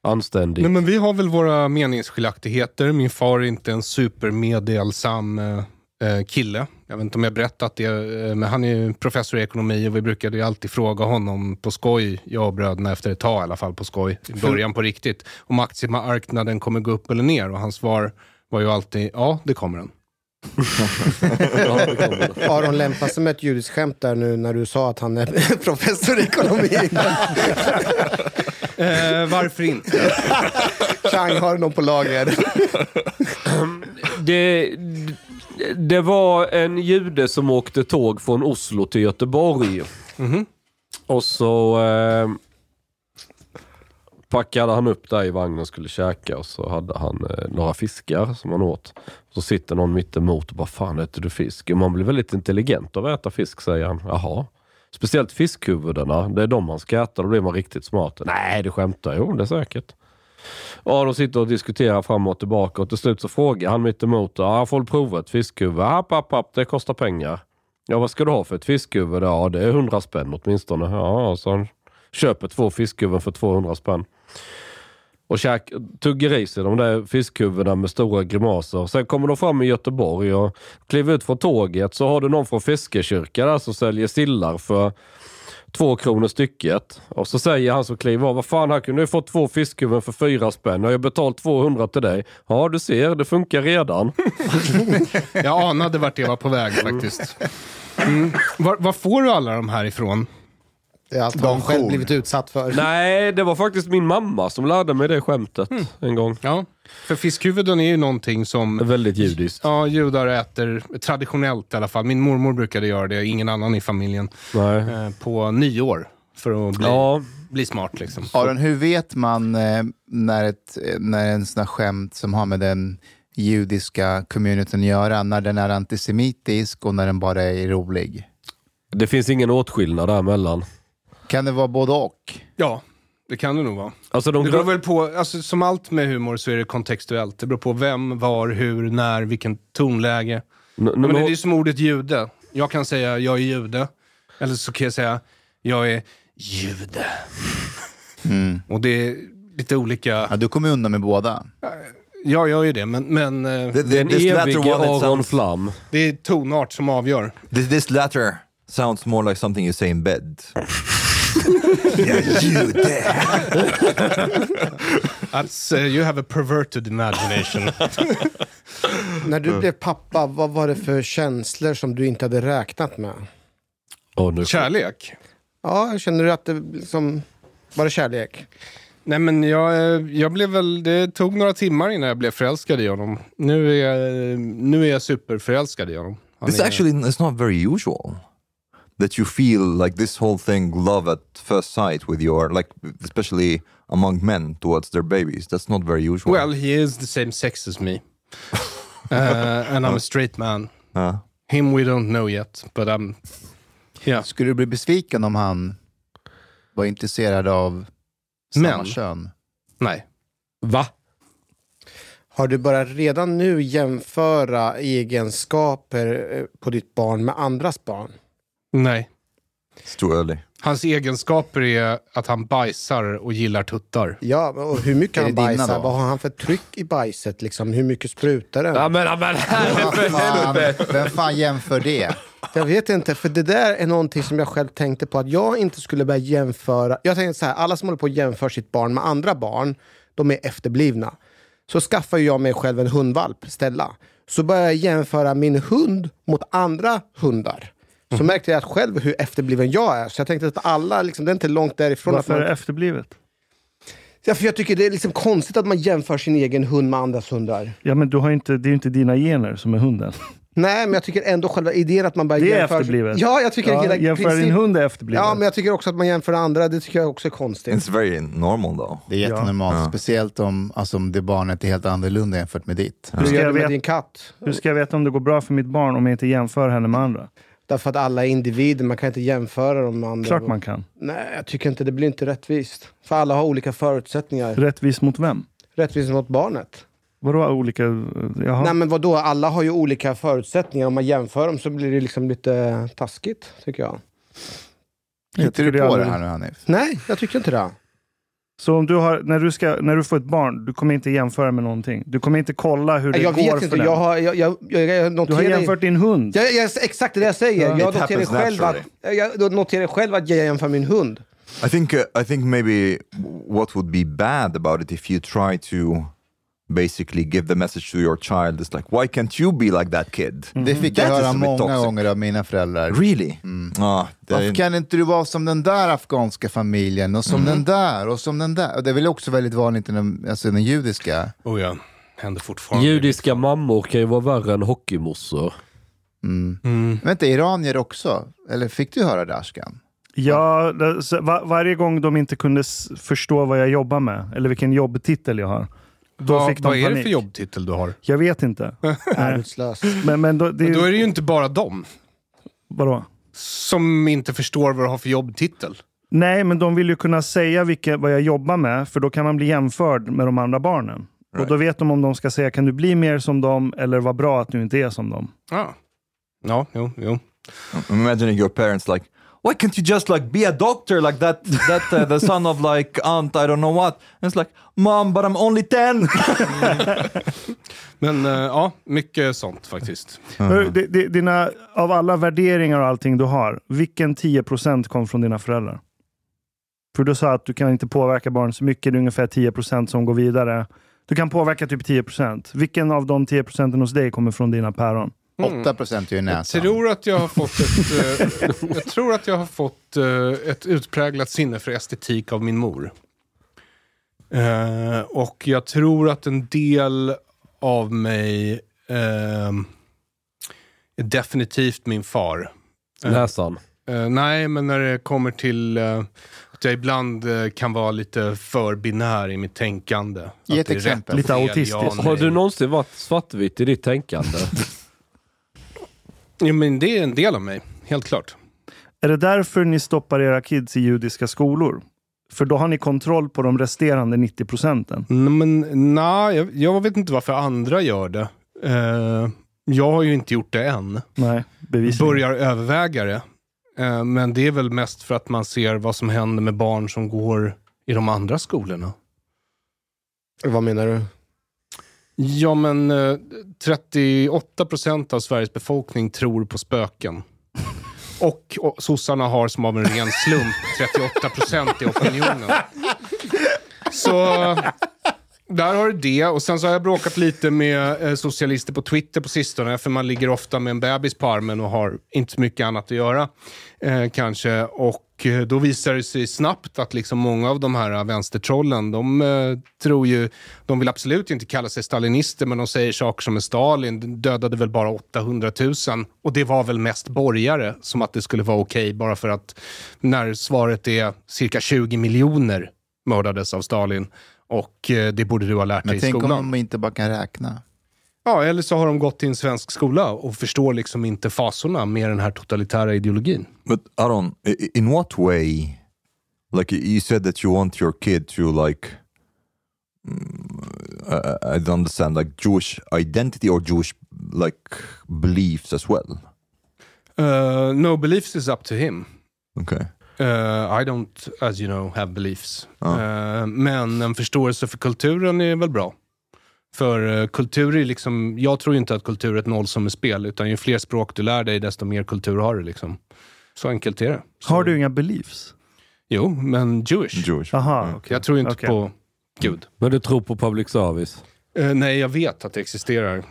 anständigt? Nej, men vi har väl våra meningsskiljaktigheter. Min far är inte en supermedelsam eh, eh, kille. Jag vet inte om jag berättat det, eh, men han är ju professor i ekonomi och vi brukade ju alltid fråga honom på skoj, jag och bröderna efter ett tag i alla fall på skoj, i början på riktigt, om aktiemarknaden kommer gå upp eller ner. Och hans svar var ju alltid, ja det kommer den. Aron lämpar sig med ett judiskt skämt där nu när du sa att han är professor i ekonomi. Eh, varför inte? Chang har någon på lager. det, det var en jude som åkte tåg från Oslo till Göteborg. Mhm. Och så eh, packade han upp där i vagnen och skulle käka och så hade han eh, några fiskar som han åt. Så sitter någon mitt emot och bara, fan äter du fisk? Och man blir väldigt intelligent av att äta fisk, säger han. Jaha. Speciellt fiskhuvudena, det är de man ska äta, då blir man riktigt smart. Nej, du skämtar. Jo, det är säkert. Ja, de sitter och diskuterar fram och tillbaka och till slut så frågar han mitt emot. Ja, jag får prova ett fiskhuvud. App, app, app, det kostar pengar. Ja, vad ska du ha för ett fiskhuvud? Ja, det är 100 spänn åtminstone. Ja, så han köper två fiskhuvuden för 200 spänn. Och käk, tuggar i sig de där fiskhuvudena med stora grimaser. Sen kommer de fram i Göteborg och kliver ut från tåget så har du någon från fiskekyrkan där som säljer sillar för två kronor stycket. Och så säger han som kliver av, vad fan här kunde du fått två fiskhuvuden för fyra spänn. Jag har betalt 200 till dig. Ja du ser, det funkar redan. Jag anade vart det var på väg faktiskt. Mm. Var, var får du alla de här ifrån? Det är allt han De själv blivit utsatt för. Nej, det var faktiskt min mamma som lärde mig det skämtet en gång. Ja, för fiskhuvuden är ju någonting som Väldigt judiskt. ja, judar äter, traditionellt i alla fall. Min mormor brukade göra det, ingen annan i familjen, Nej. eh, på nyår. För att bli, Ja, bli smart liksom. Aron, hur vet man eh, när, ett, eh, när en sån här skämt som har med den judiska communityn att göra, när den är antisemitisk och när den bara är rolig? det finns ingen åtskillnad däremellan. Kan det vara både och? Ja, det kan det nog vara. Alltså de Det beror väl på, alltså, som allt med humor så är det kontextuellt. Det beror på vem, var, hur, när, vilken tonläge. N- Men det är ju som ordet jude. Jag kan säga jag är jude. Eller så kan jag säga jag är jude. Och det är lite olika. Ja, du kommer undan med båda. Jag gör ju det, men, men The- det the- this latter evig one, it Aron sounds, Flam. det är tonart som avgör. this, this latter sounds more like something you say in bed. That's, uh, you have a perverted imagination. När du blev pappa, vad var det för känslor som du inte hade räknat med? Oh, nu. Kärlek? Ja, känner du att det liksom... Var det kärlek? Nej men jag, eh, jag blev väl, det tog några timmar innan jag blev förälskad i honom. Nu är jag, nu är jag superförälskad i honom. Han This är, actually is not very usual. That you feel like this whole thing, love at first sight, with your like, especially among men towards their babies. That's not very usual. Well, he is the same sex as me. uh, and I'm a straight man. Uh, Him we don't know yet, but I'm... Yeah. Skulle du bli besviken om han var intresserad av samma Män. kön? Nej. Va? Har du börjat redan nu jämföra egenskaper eh, på ditt barn med andras barn? Nej. early. Hans egenskaper är att han bajsar och gillar tuttar. Ja, och hur mycket han bajsar? då? Vad har han för tryck i bajset? Liksom? Hur mycket sprutar den? Ja men, ja, men för helvete. vem fan jämför det? Jag vet inte, för det där är någonting som jag själv tänkte på att jag inte skulle börja jämföra. Jag tänkte så här, alla som håller på att jämföra sitt barn med andra barn, de är efterblivna. Så skaffar jag mig själv en hundvalp, Stella. Så börjar jag jämföra min hund mot andra hundar. Så märkte jag att själv hur efterbliven jag är. Så jag tänkte att alla, liksom, det är inte långt därifrån. Varför att är man, det efterblivet? ja, för jag tycker det är liksom konstigt att man jämför sin egen hund med andras hundar. Ja, men du har inte, det är ju inte dina gener som är hunden. Nej, men jag tycker ändå själva idén att man börjar Det är jämföra... efterblivet. Ja, jag tycker Ja, hela jämföra din princip- hund är efterblivet. Ja, men jag tycker också att man jämför andra, det tycker jag också är konstigt. It's very normal though. Det är jättenormalt, Ja. speciellt om, alltså, om det barnet är helt annorlunda jämfört med ditt. Hur ska jag veta- din katt? Hur ska jag veta om det går bra för mitt barn om jag inte jämför henne med andra? Därför att alla är individer, man kan inte jämföra dem med andra. Klart man kan. Nej, jag tycker inte det blir inte rättvist. För alla har olika förutsättningar. Rättvis mot vem? Rättvist mot barnet. Vadå olika? Jaha. Nej men vadå, alla har ju olika förutsättningar. Om man jämför dem så blir det liksom lite taskigt, tycker jag. Hittar du på det här nu Hanif? Nej, jag tycker inte det. Så om du har, när, du ska, när du får ett barn, du kommer inte jämföra med någonting? Du kommer inte kolla hur det Jag går vet för inte, den? jag har, jag, jag, jag, jag Du har noterar... jämfört din hund? jag, jag, exakt det jag säger. Ja. Jag noterar själv att, jag, jag noterar själv att jag jämför min hund. I think uh, I think maybe what would be bad about it if you try to basically give the message to your child is like, why can't you be like that kid? Det fick jag That is höra många toxic. gånger av mina föräldrar. Really? Ah, det Varför är- kan inte du vara som den där afghanska familjen och som den där och som den där? Och det är väl också väldigt vanligt i den, alltså den judiska. Oh ja, händer fortfarande. Judiska mammor kan ju vara värre än hockeymossor. Vänta, iranier också? Eller fick du höra det Ashkan? Ja, det, så, va, varje gång de inte kunde förstå vad jag jobbar med, eller vilken jobbtitel jag har. Då vad, fick de vad är det panik. för jobbtitel du har? Jag vet inte. Arbetslös. Men, men då, det, Men då är det ju inte bara dem vadå? som inte förstår vad du har för jobbtitel. Nej, men de vill ju kunna säga vilka, vad jag jobbar med, för då kan man bli jämförd med de andra barnen. Och då vet de om de ska säga, kan du bli mer som dem, eller vad bra att du inte är som dem. Ja, ja jo, jo. I'm imagining your parents like, why can't you just like be a doctor like that? That uh, the son of like aunt, I don't know what. And it's like, mom, but I'm only ten. Men eh, ja, mycket sånt faktiskt. Di- Dina, av alla värderingar och allting du har, vilken 10% kom från dina föräldrar? För du sa att du kan inte påverka barn så mycket, det är ungefär 10% som går vidare. Du kan påverka typ 10%. Vilken av de 10% hos dig kommer från dina päron? 8 procent är ju Jag näsan. tror att jag har fått ett, eh, jag tror att jag har fått eh, ett utpräglat sinne för estetik av min mor. Eh, och jag tror att en del av mig eh, är definitivt min far. Näsan. Eh, nej, men när det kommer till eh, att jag ibland eh, kan vara lite för binär i mitt tänkande. Ge ett exempel. Lite fel, autistisk. ja, Har du någonsin varit svartvit i ditt tänkande? Ja, men det är en del av mig, helt klart. Är det därför ni stoppar era kids i judiska skolor? För då har ni kontroll på de resterande 90 procenten. Mm, Men nej, jag, jag vet inte varför andra gör det. Eh, jag har ju inte gjort det än. Nej, bevisligen. Börjar överväga det. Eh, men det är väl mest för att man ser vad som händer med barn som går i de andra skolorna. Vad menar du? Ja, men eh, 38 procent av Sveriges befolkning tror på spöken. Och, och sossarna har som av en ren slump 38 procent i opinionen. Så där har du det. Och sen så har jag bråkat lite med eh, socialister på Twitter på sistone. För man ligger ofta med en bebis på armen och har inte så mycket annat att göra. Eh, kanske. Och eh, då visar det sig snabbt att liksom många av de här vänstertrollen, de eh, tror ju, de vill absolut inte kalla sig stalinister, men de säger saker som en Stalin dödade väl bara 800 000. Och det var väl mest borgare, som att det skulle vara okej bara för att när svaret är cirka 20 miljoner mördades av Stalin. Och eh, det borde du ha lärt dig Men i tänk om skolan. de inte bara kan räkna. Ja, eller så har de gått till en svensk skola och förstår liksom inte fasorna med den här totalitära ideologin. But Aaron, i- i- in what way? Like you said that you want your kid to like, mm, I, I don't understand, like Jewish identity or Jewish like beliefs as well. Uh, no beliefs is up to him. Okay. Uh, I don't, as you know, have beliefs. Uh, men en förståelse för kulturen är väl bra. För uh, kultur är liksom, jag tror inte att kultur är ett nollsummespel, utan ju fler språk du lär dig, desto mer kultur har du. Liksom. Så enkelt är det. Så, Har du inga beliefs? Jo, men Jewish. Jewish. Aha, Mm. okej. Jag tror inte Okej. på Gud. Men du tror på public service? Eh, nej, jag vet att det existerar.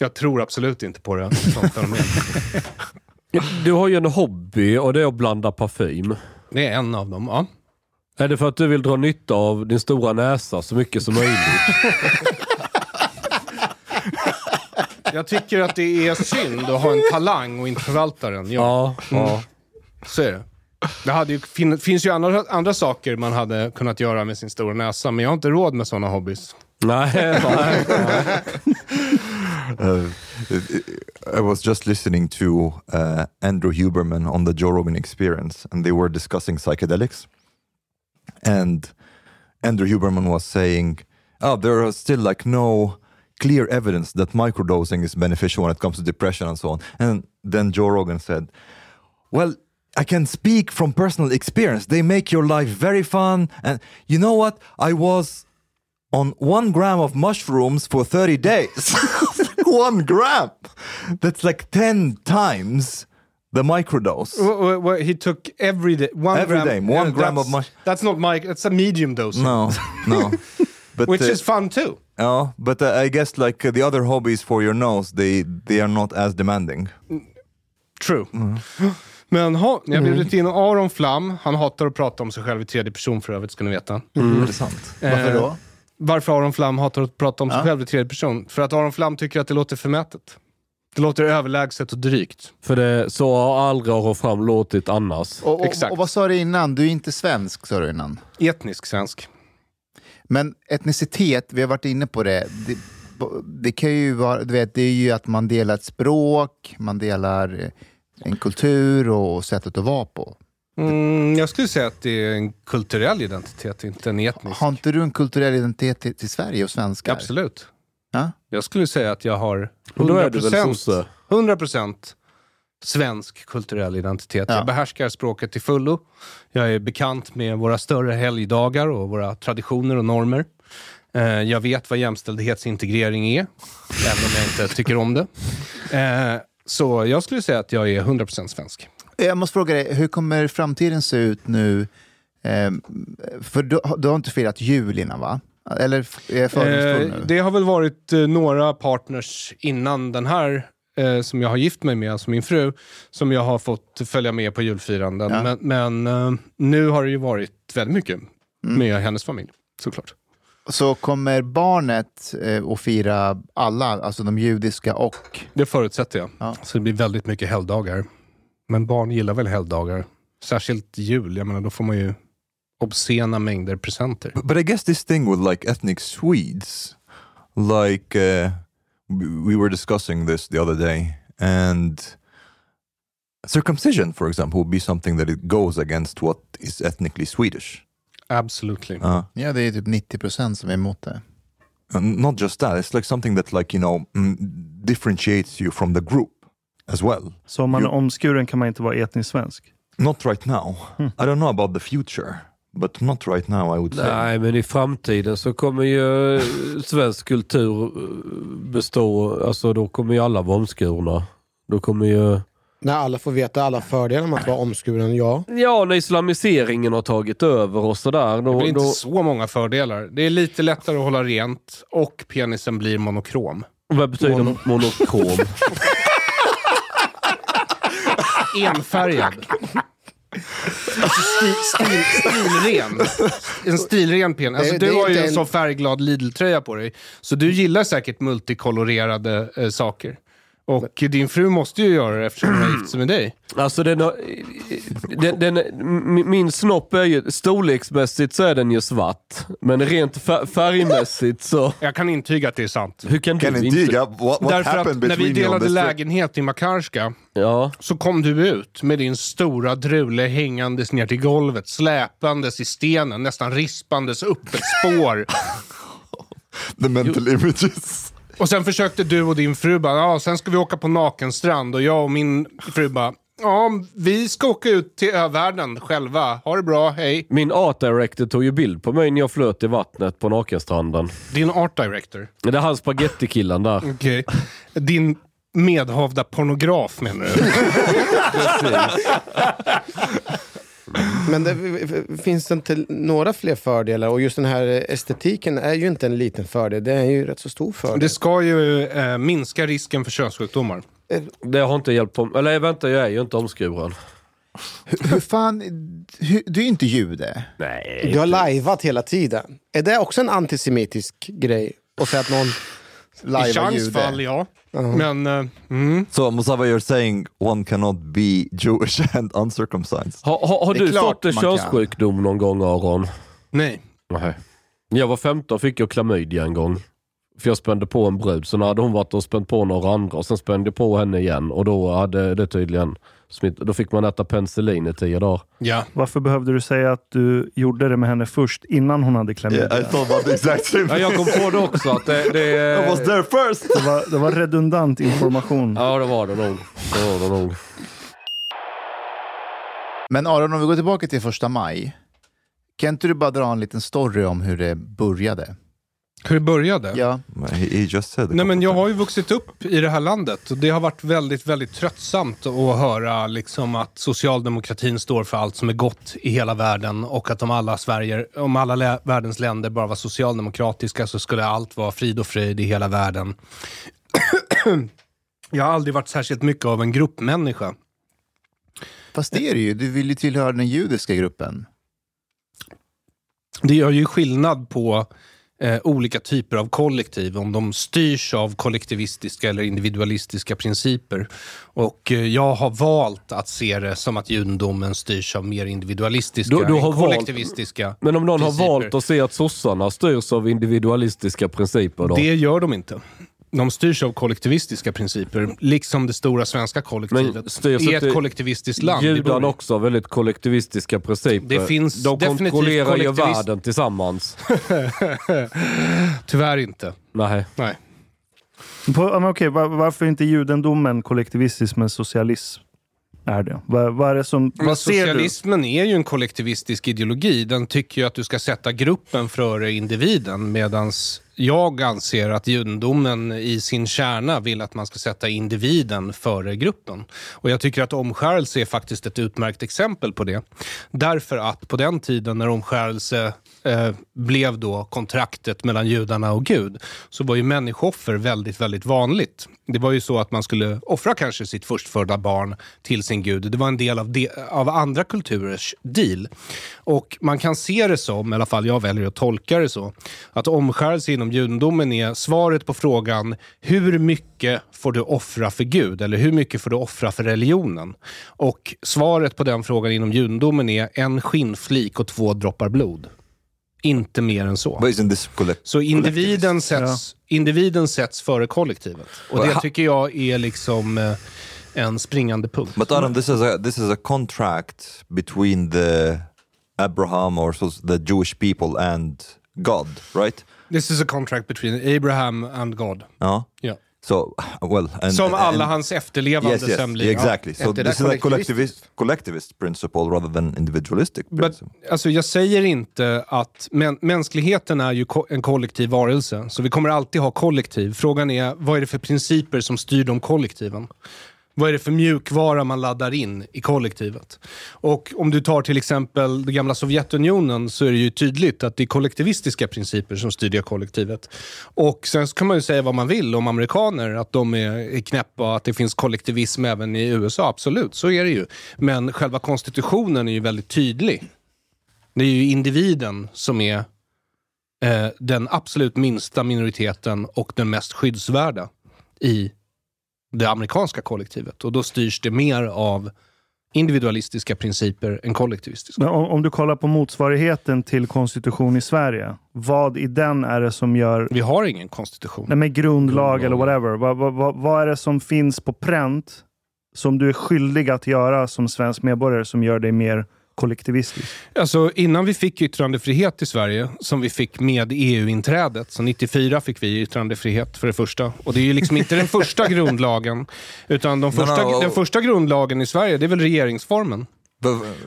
Jag tror absolut inte på det. Du har ju en hobby och det är att blanda parfym. det är en av dem, ja. Är det för att du vill dra nytta av din stora näsa så mycket som möjligt? Jag tycker att det är synd att ha en talang och inte förvalta den. Ja, Ja. ja. så är det. Det hade ju, fin, finns ju andra, andra saker man hade kunnat göra med sin stora näsa, men jag har inte råd med sådana hobbys. Nej, nej. Uh, I was just listening to uh, Andrew Huberman on the Joe Rogan Experience, and they were discussing psychedelics. And Andrew Huberman was saying, "Oh, there are still like no clear evidence that microdosing is beneficial when it comes to depression and so on." And then Joe Rogan said, "Well." I can speak from personal experience. They make your life very fun. And you know what? I was on one gram of mushrooms for 30 days. one gram! That's like 10 times the microdose. Wh- wh- He took every day, one Every gram. day, one Yeah, gram of mush- That's not my, that's a medium dose. No, no. But, Which uh, is fun too. yeah, but uh, I guess like uh, the other hobbies for your nose, they they are not as demanding. True. Men ha, jag har bjudit in Aron Flam. Han hatar att prata om sig själv i tredje person för övrigt, ska ni veta. Intressant. Varför Eh, då? Varför Aron Flam hatar att prata om sig Ja. själv i tredje person? För att Aron Flam tycker att det låter förmätet. Det låter överlägset och drygt. För det, så har aldrig Aron Fram låtit annars. Och, och, Exakt. och vad sa du innan? Du är inte svensk, sa du innan. Etnisk svensk. Men etnicitet, vi har varit inne på det. Det, det kan ju vara, du vet, det är ju att man delar ett språk, man delar eh, en kultur och sättet att vara på. Mm, jag skulle säga att det är en kulturell identitet, inte en etnisk. Har inte du en kulturell identitet till, till Sverige och svenskar? Absolut. Ja? Jag skulle säga att jag har Och då är du väl 100%, sosse? 100% svensk kulturell identitet. Ja. Jag behärskar språket till fullo. Jag är bekant med våra större helgdagar och våra traditioner och normer. Eh, Jag vet vad jämställdhetsintegrering är, även om jag inte tycker om det. Eh, Så jag skulle säga att jag är 100% svensk. Jag måste fråga dig, hur kommer framtiden se ut nu? Ehm, för du, du har inte firat jul innan, va? Eller är jag Eh? Det har väl varit eh, några partners innan den här eh, som jag har gift mig med, alltså min fru, som jag har fått följa med på julfiranden. Ja. Men, men eh, nu har det ju varit väldigt mycket Mm. med hennes familj, såklart. Så kommer barnet eh, att fira alla, alltså de judiska och... Det förutsätter jag. Ja. Så det blir väldigt mycket helgdagar. Men barn gillar väl helgdagar. Särskilt jul, jag menar då får man ju obscena mängder presenter. But I guess this thing with like ethnic Swedes, like uh, we we were discussing this the other day, and circumcision, for example, would be something that it goes against what is ethnically Swedish. Absolutely. Uh, Ja, det är typ 90 procent som är emot det. and not just that; it's like something that, like you know, mm, differentiates you from the group as well. Så om man är Jo. omskuren kan man inte vara etnisk svensk? Not right now. I don't know about the future, but not right now. I would say. Nej, men i framtiden så kommer ju eh, svensk kultur eh, bestå, alltså då kommer ju alla vara omskurna. Då kommer ju... När alla får veta alla fördelar med att vara omskuren, ja. Ja, när islamiseringen har tagit över och sådär. Det Då, blir inte då, så många fördelar. Det är lite lättare att hålla rent och penisen blir monokrom. vad betyder monokrom? Enfärgad. Alltså stil, stil, stilren. En stilren penis. Alltså, du har ju en en- sån färgglad Lidl-tröja på dig. Så du gillar säkert multikolorerade eh, saker. Och din fru måste ju göra det eftersom hon har gift sig med dig. Alltså den, har- den, den, min- snopp är ju, storleksmässigt så är den ju svart. Men rent fär- färgmässigt så, Jag kan intyga att det är sant. hur kan, Can du intyga inte? what, what Därför happened att när vi delade lägenhet i Makarska Ja, så kom du ut med din stora drule hängandes ner till golvet, släpandes i stenen, nästan rispandes upp ett spår. The mental images. Och sen försökte du och din fru bara, ja, sen ska vi åka på nakenstrand. Och jag och min fru bara, ja, vi ska åka ut till övärlden själva. Ha det bra, hej. min art director tog ju bild på mig när jag flöt i vattnet på nakenstranden. Din art director. Det är han spagettikillen där. Okej. Din medhavda pornograf menar du? Men det finns det inte några fler fördelar? Och just den här estetiken är ju inte en liten fördel, det är ju rätt så stor fördel. Det ska ju eh, minska risken för könssjukdomar. Det har inte hjälpt på... Eller vänta, jag är ju inte omskuren. Hur, hur fan, hur, du är ju inte jude. Nej. Du har lajvat hela tiden. Är det också en antisemitisk grej? Och säga att någon... I Changs fall, ja. Men eh, mm. So Mustafa, you're saying one cannot be Jewish and uncircumcised. Har, har, har du klart fått en könssjukdom någon gång Aron? nej. Nej. När jag var 15 fick jag klamydia en gång. För jag spände på en brud, så hade hon varit och spänt på några andra och sen spände jag på henne igen och då hade det tydligen smitt. Då fick man äta penicillin i tio dagar. Ja. Varför behövde du säga att du gjorde det med henne först, innan hon hade klamydia? Yeah, I thought about the exact same Ja, jag kom på det också att det... det I was there first. Det, var, det var redundant information. Ja, det var det nog. Det var det nog. Men Aron, om vi går tillbaka till första maj. Kan inte du bara dra en liten story om hur det började? Hur det började? Ja, He, just said. Nej, men jag har ju vuxit upp i det här landet och det har varit väldigt, väldigt tröttsamt att höra liksom att socialdemokratin står för allt som är gott i hela världen och att om alla, Sverige, om alla världens länder bara var socialdemokratiska så skulle allt vara frid och fröjd i hela världen. jag har aldrig varit särskilt mycket av en gruppmänniska. fast det är det ju. Du vill ju tillhöra den judiska gruppen. Det gör ju skillnad på eh, olika typer av kollektiv, om de styrs av kollektivistiska eller individualistiska principer. Och eh, jag har valt att se det som att judendomen styrs av mer individualistiska Du- du har än valt- kollektivistiska Men om någon principer. har valt att se att sossarna styrs av individualistiska principer då? Det gör de inte. De styrs av kollektivistiska principer, liksom det stora svenska kollektivet. I ett kollektivistiskt land. Judarna också har väldigt kollektivistiska principer. Det finns De definitivt kontrollerar ju världen tillsammans. Tyvärr inte. Nej. Nej. På, men okej, var, varför är inte judendomen kollektivistisk men socialism är det? Vad, vad är det som... Vad ser du? socialismen är ju en kollektivistisk ideologi. Den tycker ju att du ska sätta gruppen före individen medan jag anser att judendomen i sin kärna vill att man ska sätta individen före gruppen. Och Jag tycker att omskärelse är faktiskt ett utmärkt exempel på det. Därför att på den tiden när omskärelse eh, blev då kontraktet mellan judarna och Gud så var ju människooffer väldigt, väldigt vanligt. Det var ju så att man skulle offra kanske sitt förstfödda barn till sin gud. Det var en del av, de, av andra kulturers deal. Och man kan se det som, i alla fall jag väljer att tolka det så, att omskärelse inom judendomen är svaret på frågan hur mycket får du offra för Gud? Eller hur mycket får du offra för religionen? Och svaret på den frågan inom judendomen är en skinnflik och två droppar blod. Inte mer än så. Så individen sätts, individen sätts före kollektivet. Och det tycker jag är liksom eh, en springande punkt. But Adam, this is a this is a contract between the Abraham or so the Jewish people and God, right? This is a contract between Abraham and God. Ja. Ja. So well, and, Som alla and- hans efterlevande Yes, yes, sen blir. exactly. So Efter this is a collectivist collectivist principle rather than individualistic But, principle. alltså, jag säger inte att mä- mänskligheten är ju ko- en kollektiv varelse, så vi kommer alltid ha kollektiv. Frågan är, vad är det för principer som styr de kollektiven? Vad är det för mjukvara man laddar in i kollektivet? Och om du tar till exempel det gamla Sovjetunionen så är det ju tydligt att det är kollektivistiska principer som styr det kollektivet. Och sen så kan man ju säga vad man vill om amerikaner, att de är, är knäppa och att det finns kollektivism även i USA. Absolut, så är det ju. Men själva konstitutionen är ju väldigt tydlig. Det är ju individen som är eh, den absolut minsta minoriteten och den mest skyddsvärda i det amerikanska kollektivet. Och då styrs det mer av individualistiska principer än kollektivistiska. Men om, om du kollar på motsvarigheten till konstitution i Sverige, vad i den är det som gör Vi har ingen konstitution. Nej, men grundlag Grundlag. eller whatever. Vad, vad, vad, vad är det som finns på pränt som du är skyldig att göra som svensk medborgare som gör dig mer kollektivistisk? Alltså, innan vi fick yttrandefrihet i Sverige, som vi fick med EU-inträdet, så 94 fick vi yttrandefrihet för det första. Och det är ju liksom inte den första grundlagen, utan de första, no. den första grundlagen i Sverige, det är väl regeringsformen.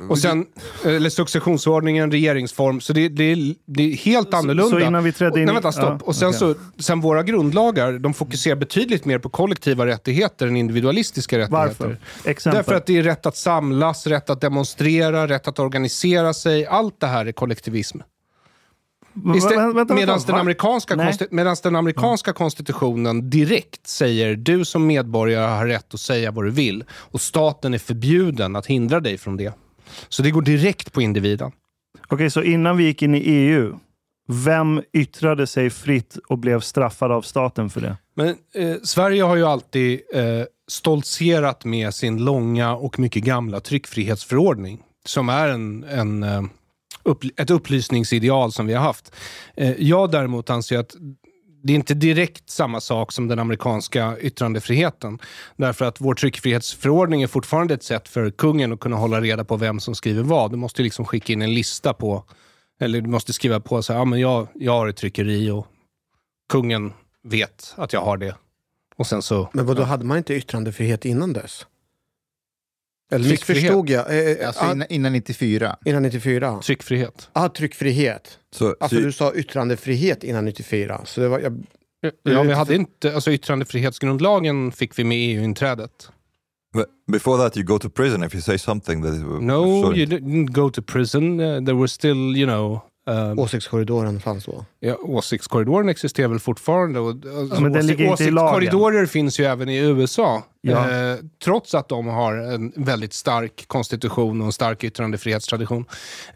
Och sen, eller successionsordningen, regeringsform. Så det, det, är, det är helt annorlunda. så innan vi trädde in Nej, vänta, stopp. ja, och sen, okej. så, sen våra grundlagar, de fokuserar betydligt mer på kollektiva rättigheter än individualistiska rättigheter. Varför? Exempel. Därför att det är rätt att samlas, rätt att demonstrera, rätt att organisera sig. Allt det här är kollektivism. Va- Istället- vänta, vänta, Medan den, amerikanska konsti- den amerikanska konstitutionen direkt säger du som medborgare har rätt att säga vad du vill och staten är förbjuden att hindra dig från det. Så det går direkt på individen. Okej, så innan vi gick in i EU, vem yttrade sig fritt och blev straffad av staten för det? Men eh, Sverige har ju alltid eh, stoltserat med sin långa och mycket gamla tryckfrihetsförordning. Som är en, en, eh, upp, ett upplysningsideal som vi har haft. Eh, jag däremot anser att det är inte direkt samma sak som den amerikanska yttrandefriheten. Därför att vår tryckfrihetsförordning är fortfarande ett sätt för kungen att kunna hålla reda på vem som skriver vad. Du måste liksom skicka in en lista på, eller du måste skriva på så här, ja, men jag, jag har ett tryckeri och kungen vet att jag har det. Och sen så... Men vad då hade man inte yttrandefrihet innan dess? Eller missförstod jag? Eh, eh, Alltså innan, innan 94. innan 94? Tryckfrihet. Ja, ah, tryckfrihet. so, Alltså du sa yttrandefrihet innan 94. Så det var, jag, Ja, vi hade inte, alltså yttrandefrihetsgrundlagen fick vi med EU-inträdet. but before that, you go to prison if you say something that is No, you didn't go to prison. Uh, there were still, you know, Eh, Åsiktskorridoren fanns då. Ja, åsiktskorridoren existerar väl fortfarande. Och, alltså, men den ligger inte i lagen. åsiktskorridorer finns ju även i USA. Ja. Eh, trots att de har en väldigt stark konstitution och en stark yttrandefrihetstradition.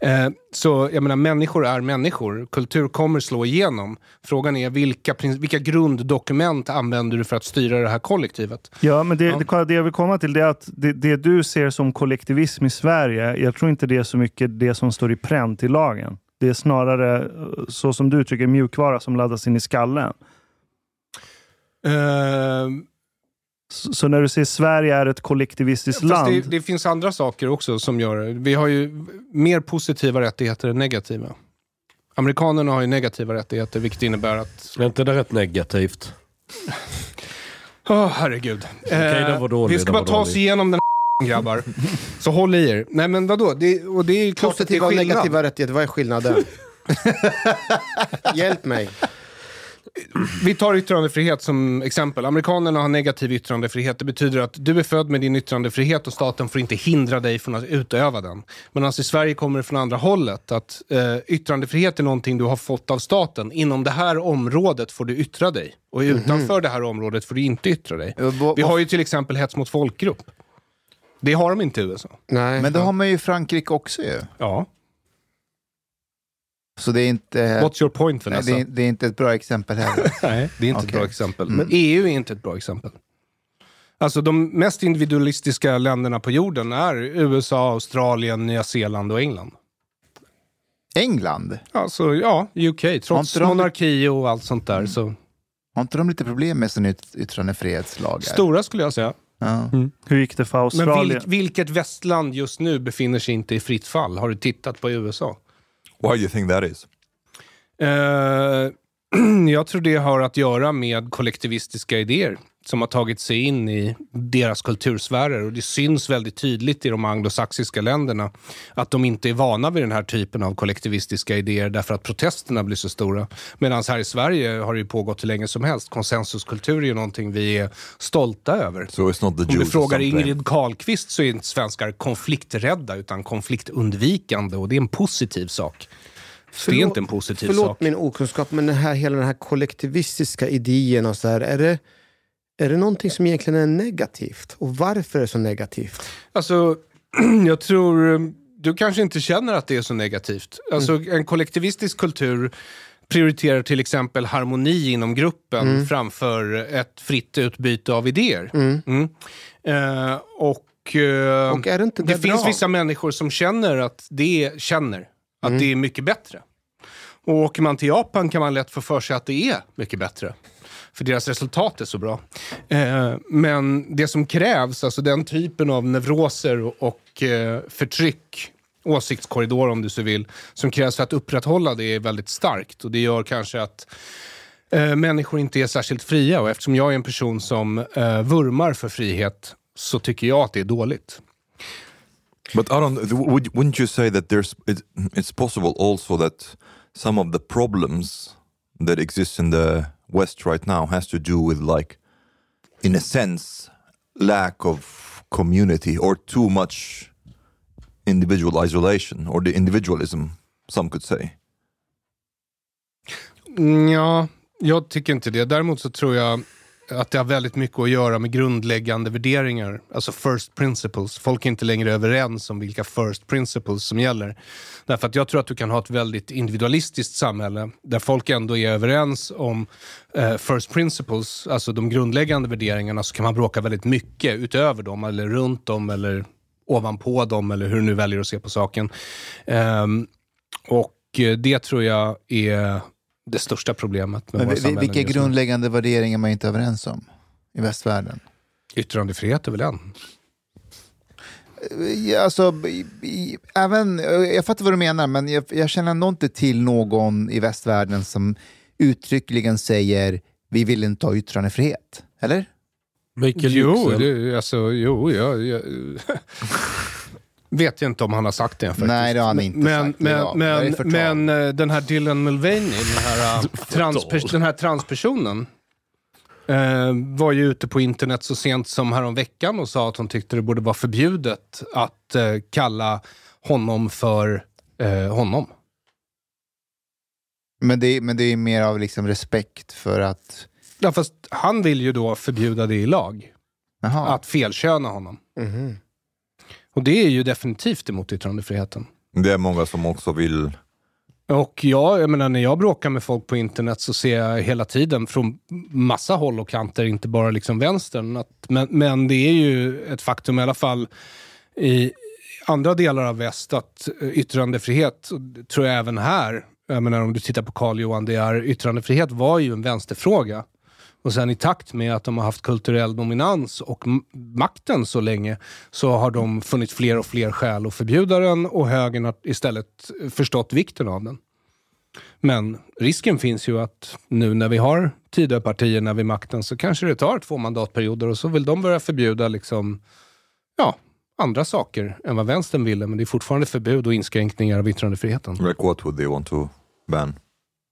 Eh, så jag menar, människor är människor. Kultur kommer slå igenom. Frågan är vilka, vilka grunddokument använder du för att styra det här kollektivet? Ja, men det, Ja. det, det jag vill komma till det är att det, det du ser som kollektivism i Sverige, jag tror inte det är så mycket det som står i pränt i lagen. Det är snarare, eh, så som du tycker, mjukvara som laddas in i skallen. Eh, Så, när du säger Sverige är ett kollektivistiskt Fast land. det, det finns andra saker också som gör det. Vi har ju mer positiva rättigheter än negativa. Amerikanerna har ju negativa rättigheter, vilket innebär att... Är inte det rätt negativt? Åh, herregud. Den var dålig, vi ska bara ta oss igenom den grabbar. Så håll i er. Nej men vadå? Det, och det är ju klart att det Positiva är och skillnad. negativa rättigheter, vad är skillnaden? Hjälp mig. Vi tar yttrandefrihet som exempel. Amerikanerna har negativ yttrandefrihet. Det betyder att du är född med din yttrandefrihet och staten får inte hindra dig från att utöva den. Medan i Sverige kommer det från andra hållet. Att eh, yttrandefrihet är någonting du har fått av staten. Inom det här området får du yttra dig. Och utanför det här området får du inte yttra dig. Eh, vad- Vi har ju till exempel hets mot folkgrupp. Det har de inte i USA. Nej. Men det har man ju i Frankrike också ju. Ja. Så det är inte, What's your point nej, Vanessa? det är, det är inte ett bra exempel heller. Nej, det är inte ett Okej. bra exempel. Mm. Men EU är inte ett bra exempel. Alltså de mest individualistiska länderna på jorden är USA, Australien, Nya Zeeland och England. England, Alltså ja, UK. Trots de- monarki och allt sånt där. Så har inte de lite problem med sin yt- yttrandefrihetslagar? stora skulle jag säga. Ja. Hur gick det för Men Australien? vilk, vilket västland just nu befinner sig inte i fritt fall? Har du tittat på USA? Why do you think that is? Eh, jag tror det har att göra med kollektivistiska idéer som har tagit sig in i deras kultursfärer. Och det syns väldigt tydligt i de anglosaxiska länderna att de inte är vana vid den här typen av kollektivistiska idéer därför att protesterna blir så stora. Medan här i Sverige har det ju pågått hur länge som helst. Konsensuskultur är ju någonting vi är stolta över. So it's not the Om du frågar. Ingrid Carlqvist så är inte svenskar konflikträdda utan konfliktundvikande och det är en positiv sak. det är Förlåt- inte en positiv Förlåt sak. min okunskap, men den här, hela den här kollektivistiska idén och så här, är det, är det någonting som egentligen är negativt? Och varför är det så negativt? Alltså, jag tror... eh, Du kanske inte känner att det är så negativt. Alltså, En kollektivistisk kultur prioriterar till exempel harmoni inom gruppen framför ett fritt utbyte av idéer. Mm. Eh, och, eh, Och det det, finns vissa människor som känner att det, känner att Mm. det är mycket bättre. Och åker man till Japan kan man lätt få för sig att det är mycket bättre. För deras resultat är så bra. Eh, men det som krävs, alltså den typen av neuroser och, eh, förtryck, åsiktskorridor om du så vill, som krävs för att upprätthålla det är väldigt starkt. Och det gör kanske att eh, människor inte är särskilt fria. Och eftersom jag är en person som eh, vurmar för frihet så tycker jag att det är dåligt. But Aron, would, wouldn't you say that there's it, it's possible also that some of the problems that exist in the West right now has to do with like, in a sense, lack of community or too much individual isolation or the individualism, some could say. Ja, jag tycker inte det. Däremot så tror jag att det har väldigt mycket att göra med grundläggande värderingar. Alltså first principles. Folk är inte längre överens om vilka first principles som gäller. Därför att jag tror att du kan ha ett väldigt individualistiskt samhälle där folk ändå är överens om eh, first principles, alltså de grundläggande värderingarna, så kan man bråka väldigt mycket utöver dem, eller runt dem, eller ovanpå dem, eller hur du nu väljer att se på saken. Ehm, och eh, det tror jag är det största problemet med Men vi- samhällen vilka just nu. grundläggande värderingar är man inte överens om i västvärlden? Yttrandefrihet är väl en? Ja, Alltså, även, jag fattar vad du menar, men jag, jag känner ändå inte till någon i västvärlden som uttryckligen säger vi vill inte ha yttrandefrihet. Eller? Mikael Jo, det, alltså, jo, jag, jag vet jag inte om han har sagt det faktiskt. Nej, det har han inte men, sagt. Men, är men, förtal. men eh, den här Dylan Mulvaney, den här, eh, transpers, den här transpersonen, eh, var ju ute på internet så sent som häromveckan och sa att hon tyckte det borde vara förbjudet att eh, kalla honom för eh, honom. Men, det, men det är mer av liksom respekt för att... Ja, fast han vill ju då förbjuda det i lag. Jaha. Att felköna honom. Mhm. Och det är ju definitivt emot yttrandefriheten. Det är många som också vill... Och jag, jag menar, när jag bråkar med folk på internet så ser jag hela tiden från massa håll och kanter, inte bara liksom vänstern. Att, men, men det är ju ett faktum i alla fall i andra delar av väst att eh, yttrandefrihet, tror jag även här, jag menar om du tittar på Karl Johan De Geer, yttrandefrihet var ju en vänsterfråga. Och sen i takt med att de har haft kulturell dominans och makten så länge så har de funnit fler och fler skäl att förbjuda den och högern har istället förstått vikten av den. Men risken finns ju att nu när vi har Tidöpartierna vid makten så kanske det tar två mandatperioder och så vill de börja förbjuda liksom, ja, andra saker än vad vänstern ville. Men det är fortfarande förbud och inskränkningar av yttrandefriheten. Like what would they want to ban?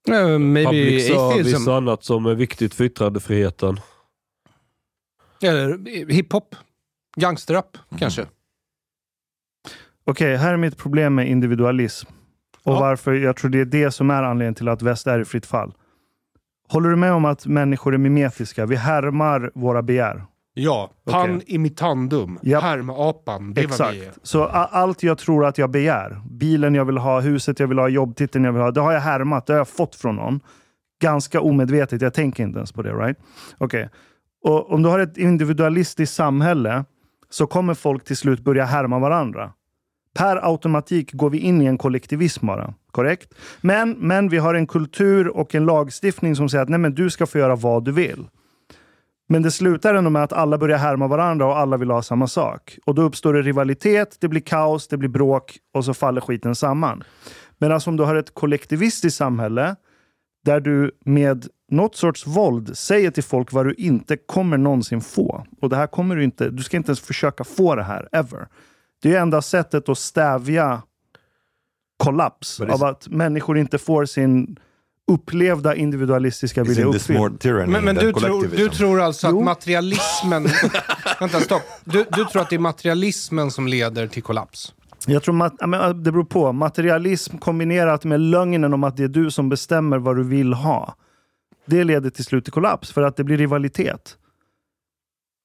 Uh, maybe Public service och annat som är viktigt för yttrandefriheten. Eller hiphop. Gangsterrap, kanske. Okej, här är mitt problem med individualism. Och Ja. varför jag tror det är det som är anledningen till att väst är i fritt fall. Håller du med om att människor är mimetiska? Vi härmar våra begär. Ja, pan Okej. imitandum. Japp. Härmapan, det är vad vi. Exakt. Så allt jag tror att jag begär, bilen jag vill ha, huset jag vill ha, jobbtiteln jag vill ha, det har jag härmat, det har jag fått från någon. Ganska omedvetet, jag tänker inte ens på det. right? Okej. Och Om du har ett individualistiskt samhälle så kommer folk till slut börja härma varandra. Per automatik går vi in i en kollektivism bara. Korrekt? Men, men vi har en kultur och en lagstiftning som säger att nej, men du ska få göra vad du vill. Men det slutar ändå med att alla börjar härma varandra och alla vill ha samma sak. Och då uppstår det rivalitet, det blir kaos, det blir bråk och så faller skiten samman. Medan om du har ett kollektivistiskt samhälle där du med något sorts våld säger till folk vad du inte kommer någonsin få. Och det här kommer du inte, du ska inte ens försöka få det här, ever. Det är enda sättet att stävja kollaps av att människor inte får sin upplevda individualistiska vilja tyranny Men, men du, tror, du tror alltså Jo. att materialismen... vänta, stopp. Du, du tror att det är materialismen som leder till kollaps? Jag tror mat- det beror på. Materialism kombinerat med lögnen om att det är du som bestämmer vad du vill ha. Det leder till slut till kollaps för att det blir rivalitet.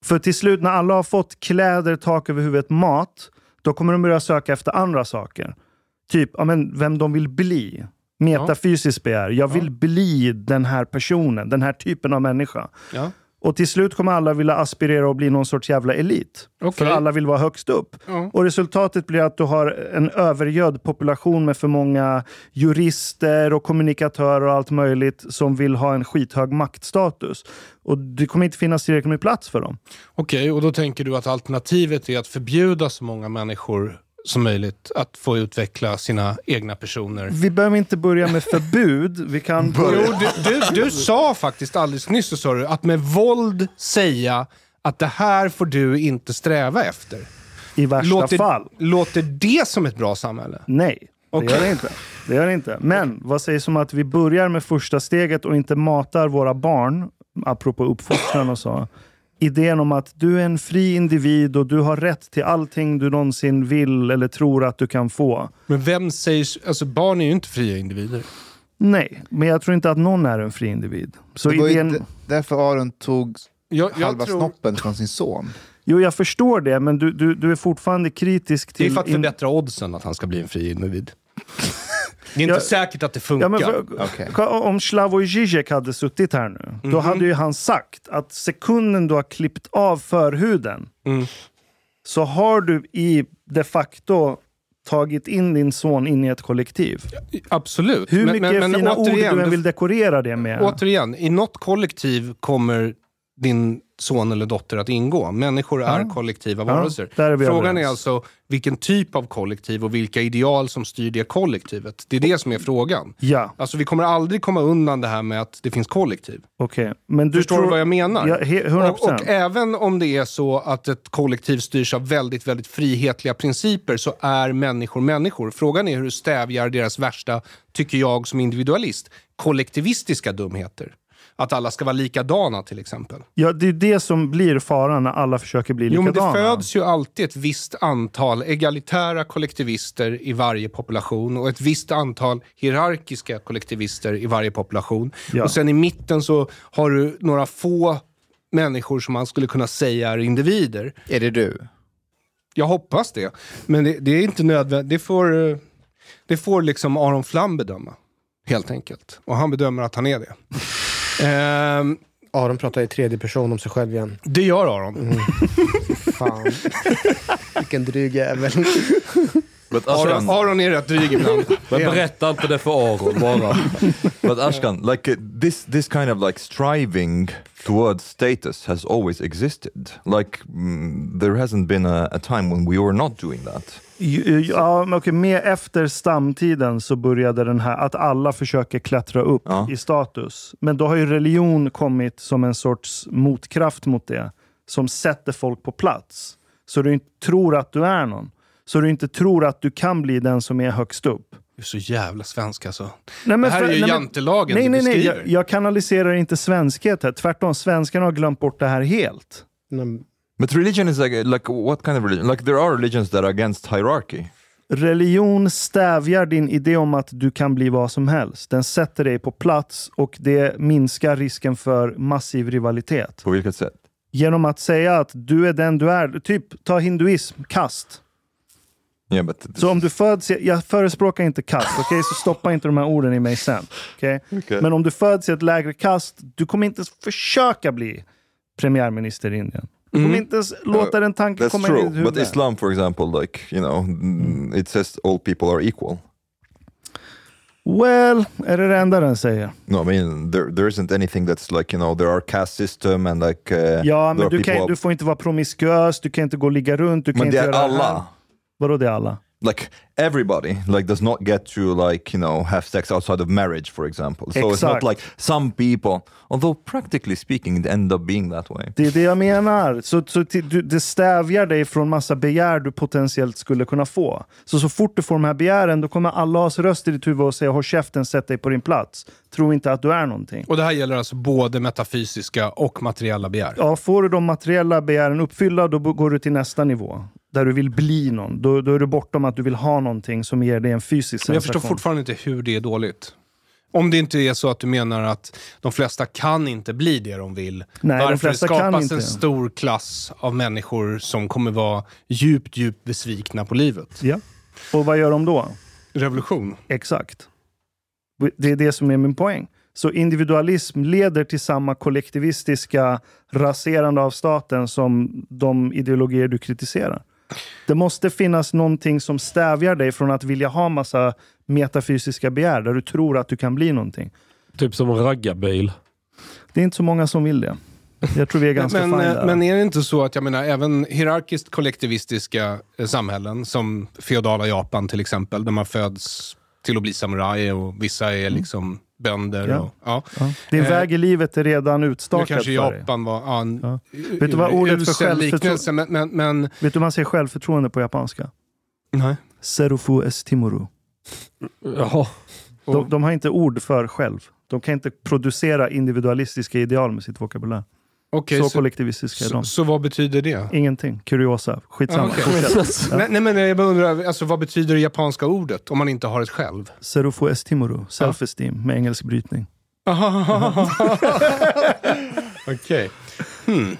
För till slut när alla har fått kläder, tak över huvudet, mat, då kommer de börja söka efter andra saker. Typ ja, men, vem de vill bli. Metafysiskt begär. Jag vill bli den här personen, den här typen av människa. Och till slut kommer alla vilja aspirera och bli någon sorts jävla elit. Okej. För alla vill vara högst upp. Ja. Och resultatet blir att du har en övergödd population med för många jurister och kommunikatörer och allt möjligt som vill ha en skithög maktstatus. Och det kommer inte finnas tillräckligt med plats för dem. Okej, och då tänker du att alternativet är att förbjuda så många människor som möjligt att få utveckla sina egna personer. Vi behöver inte börja med förbud. Vi kan Jo, börja... du, du, du sa faktiskt alldeles nyss så sa du, att med våld säga att det här får du inte sträva efter. I värsta Låter, fall. låter det som ett bra samhälle? Nej, det Okej. gör det inte. Det gör det inte. Men vad sägs om att vi börjar med första steget och inte matar våra barn, apropå uppfostran och så, idén om att du är en fri individ och du har rätt till allting du någonsin vill eller tror att du kan få. Men vem säger... Alltså barn är ju inte fria individer. Nej, men jag tror inte att någon är en fri individ. Så Det var idén... därför Aron tog Jag, jag halva tror, snoppen från sin son. Jo, jag förstår det, men du, du, du är fortfarande kritisk det är till... för att in- förbättra oddsen att han ska bli en fri individ. Det är inte Ja, säkert att det funkar. Ja, men för, Okej. Om Slavoj Žižek hade suttit här nu, då Mhm. hade ju han sagt att sekunden du har klippt av förhuden Mm. så har du i de facto tagit in din son in i ett kollektiv. Absolut. Hur Men- mycket men- men fina ord återigen, du än du- vill dekorera det med. Återigen, i något kollektiv kommer din son eller dotter att ingå. Människor är kollektiva Ja, varelser. där är Frågan överens. är alltså vilken typ av kollektiv och vilka ideal som styr det kollektivet. Det är det som är frågan. Ja, Alltså vi kommer aldrig komma undan det här med att det finns kollektiv. okej. Men du Förstår tror... du vad jag menar? Ja, he- 100%. Och, och även om det är så att ett kollektiv styrs av väldigt, väldigt frihetliga principer så är människor människor. Frågan är hur du stävjar deras värsta, tycker jag som individualist, kollektivistiska dumheter. Att alla ska vara likadana till exempel. Ja, det är det som blir faran när alla försöker bli Jo, men likadana. det föds ju alltid ett visst antal egalitära kollektivister i varje population och ett visst antal hierarkiska kollektivister i varje population. Ja. Och sen i mitten så har du några få människor som man skulle kunna säga är individer. Är det du? Jag hoppas det. Men det, det är inte nödvändigt. Det får, det får liksom Aron Flam bedöma. Helt enkelt. Och han bedömer att han är det. Ehm, Aron pratar i tredje person om sig själv igen. det gör Aron. Fan. Vilken dryg jävel. But Aron, Aron är rätt dryg ibland. Men berätta inte det för Aron bara. but Ashkan, like uh, this, this kind of like striving towards status has always existed. Like mm, there hasn't been a, a time when we were not doing that. Ja, men okej, med efter stamtiden så började den här att alla försöker klättra upp Ja. i status. Men då har ju religion kommit som en sorts motkraft mot det. Som sätter folk på plats. Så du inte tror att du är någon. Så du inte tror att du kan bli den som är högst upp. Du är så jävla svensk alltså. Nej, men det här för- är ju nej, jantelagen Nej, du nej, nej. beskriver. Jag, jag kanaliserar inte svenskhet här. Tvärtom, svenskarna har glömt bort det här helt. Men But religion is like like what kind of religion? Like there are religions that are against hierarchy. Religion stävjar din idé om att du kan bli vad som helst. Den sätter dig på plats och det minskar risken för massiv rivalitet. På vilket sätt? Genom att säga att du är den du är. Typ, ta hinduism, kast. Yeah, but Så om du föds, jag förespråkar inte kast, okej? Så stoppa inte de här orden i mig sen. okej? Okay. Men om du föds i ett lägre kast, du kommer inte ens försöka bli premiärminister i Indien. Du kommer inte ens låta den tanken That's komma in i true. ditt But huvud. Islam, for example, like you know, mm. it says all people are equal. Well, är det det enda den säger? No, I mean there there isn't anything that's like you know there are caste system and like uh, Ja, men du, kan, du får inte vara promiskuös, du kan inte gå och ligga runt, du kan Men inte det är göra det här. alla. Vadå det alla? like everybody like does not get to like you know have sex outside of marriage, for example. So it's Exakt. not like some people, although practically speaking, it end up being that way. Det är det jag menar. Så, så du, det stävjar dig från massa begär du potentiellt skulle kunna få. Så så fort du får de här begären, då kommer Allahs röst i ditt huvud och säga håll käften, sätt dig på din plats. Tro inte att du är någonting. Och det här gäller alltså både metafysiska och materiella begär. Ja, får du de materiella begären uppfyllda, då går du till nästa nivå. Där du vill bli någon. Då, då är du bortom att du vill ha någonting som ger dig en fysisk Men jag förstår sensation. fortfarande inte hur det är dåligt. Om det inte är så att du menar att de flesta kan inte bli det de vill. Nej, de Varför flesta det kan skapas inte. en stor klass av människor som kommer vara djupt, djupt besvikna på livet. Ja. Och vad gör de då? Revolution. Exakt. Det är det som är min poäng. Så individualism leder till samma kollektivistiska raserande av staten som de ideologier du kritiserar. Det måste finnas någonting som stävjar dig från att vilja ha massa metafysiska begär där du tror att du kan bli någonting. Typ som en raggarbil. Det är inte så många som vill det. Jag tror vi är ganska Men, där. men är det inte så att jag menar, även hierarkiskt kollektivistiska eh, samhällen, som feodala Japan till exempel, där man föds till att bli samuraj och vissa är liksom bönder. Ja. Och, ja. ja. Din eh, väg i livet är redan Nu utstakad kanske. Japan var ja, en Ja. Vet du vad ordet för usel självförtro- liknelse, men, men, men Vet du hur man säger självförtroende på japanska? nej. Serufu estimuru. Jaha. De, de har inte ord för själv. De kan inte producera individualistiska ideal med sitt vokabulär. Okej, så, så, kollektivistiska är så, de. så vad betyder det? Ingenting. Kuriosa. Skitsamma. Ah. Ja. Nej, nej, men jag bara undrar, alltså, vad betyder det japanska ordet om man inte har ett själv? Serufu estimuru. Self-esteem med engelsk brytning. Okej.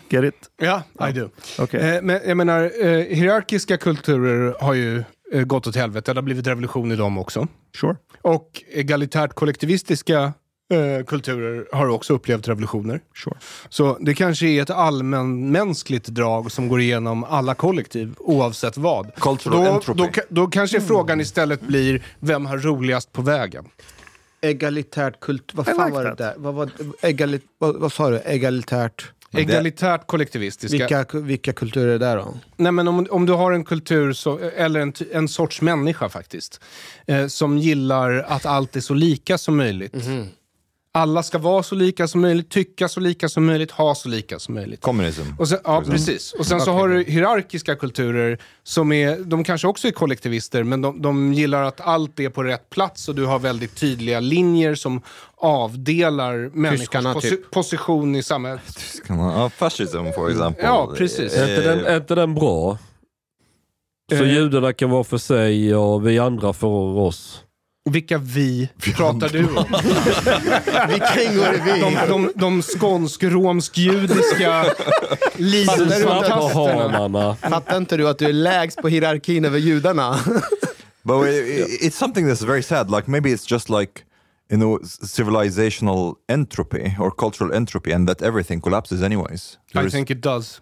Get it? Ja, I do. Okej. Eh, men jag menar, eh, hierarkiska kulturer har ju eh, gått åt helvete. Det har blivit revolution i dem också. Sure. Och egalitärt kollektivistiska eh, kulturer har också upplevt revolutioner. Sure. Så det kanske är ett allmänmänskligt drag som går igenom alla kollektiv, oavsett vad. Cultural Då, entropy. då, då kanske frågan istället blir, vem har roligast på vägen? Egalitärt kult... Vad fan like var det that. där? Vad, egalit, vad, vad sa du? Egalitärt? Men det- Egalitärt kollektivistiska. Vilka, vilka kulturer är det där då? Nej, men om, om du har en kultur, så, eller en, en sorts människa faktiskt, eh, som gillar att allt är så lika som möjligt. Alla ska vara så lika som möjligt, tycka så lika som möjligt, ha så lika som möjligt. Communism. Och sen, ja, precis. Och sen så har du hierarkiska kulturer som är, de kanske också är kollektivister, men de, de gillar att allt är på rätt plats och du har väldigt tydliga linjer som avdelar människors Tyskarna, posi- typ. position i samhället. Uh, fascism, for example. Ja, precis. Är inte, den, är inte den bra? Så Eh. judarna kan vara för sig och vi andra för oss. Vilka vi pratar du om? Vilka ingår i vi? De, de, de skånsk-romsk-judiska Lidl-fantasterna. Hanarna. Fattar inte du att du är lägst på hierarkin över judarna? But it, it- it's something that's very sad. Like maybe it's just like you know civilizational entropy or cultural entropy, and that everything collapses anyways. There I is- think it does.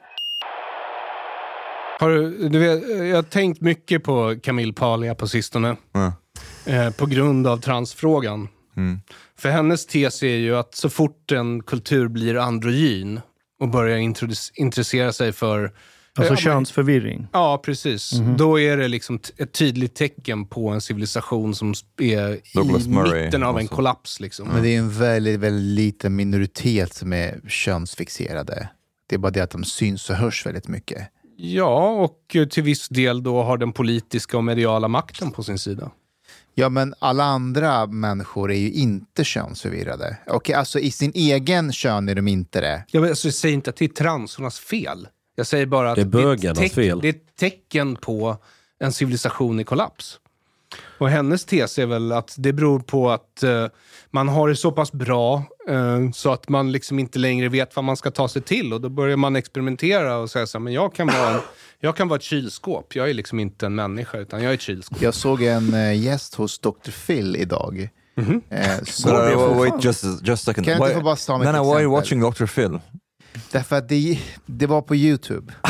Har du, du vet, jag har tänkt mycket på Camille Paglia på sistone. Ja. Eh, på grund av transfrågan. Mm. För hennes tes är ju att så fort en kultur blir androgyn och börjar intressera sig för... Alltså Ja, könsförvirring. Ja, precis. Då är det liksom ett tydligt tecken på en civilisation som är Douglas i Murray mitten av en också. kollaps. Liksom. Men det är en väldigt, väldigt liten minoritet som är könsfixerade. Det är bara det att de syns och hörs väldigt mycket. Ja, och till viss del då har den politiska och mediala makten på sin sida. Ja, men alla andra människor är ju inte könsförvirrade. Okej, alltså i sin egen kön är de inte det. Jag, alltså, jag säger inte att det är transornas fel. Jag säger bara att Det är ett teck- fel. Det är ett tecken på en civilisation i kollaps. Och hennes tes är väl att det beror på att eh, man har det så pass bra eh, så att man liksom inte längre vet vad man ska ta sig till. Och då börjar man experimentera och säga så här, men jag kan vara, en, jag kan vara ett kylskåp. Jag är liksom inte en människa, utan jag är ett kylskåp. Jag såg en eh, gäst hos Dr. Phil idag. Eh, But, så, uh, wait, just just a second. Kan jag inte få bara ta no, ett no, why are you exempel? watching Dr. Phil? Därför att det, det var på YouTube.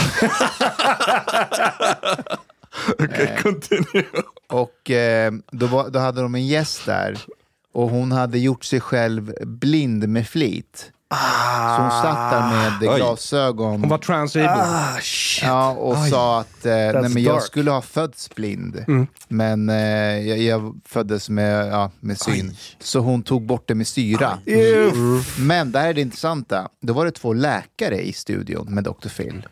Okay, continue. Och eh, då, var, då hade de en gäst där och hon hade gjort sig själv blind med flit. Så hon satt där med Oj. glasögon Hon var transable. ja, och sa att eh, nej, men jag dark. skulle ha fötts blind, Mm. men eh, jag, jag föddes med, ja, med syn. Så hon tog bort det med syra. Men det här är det intressanta. Då var det två läkare i studion med Dr. Phil.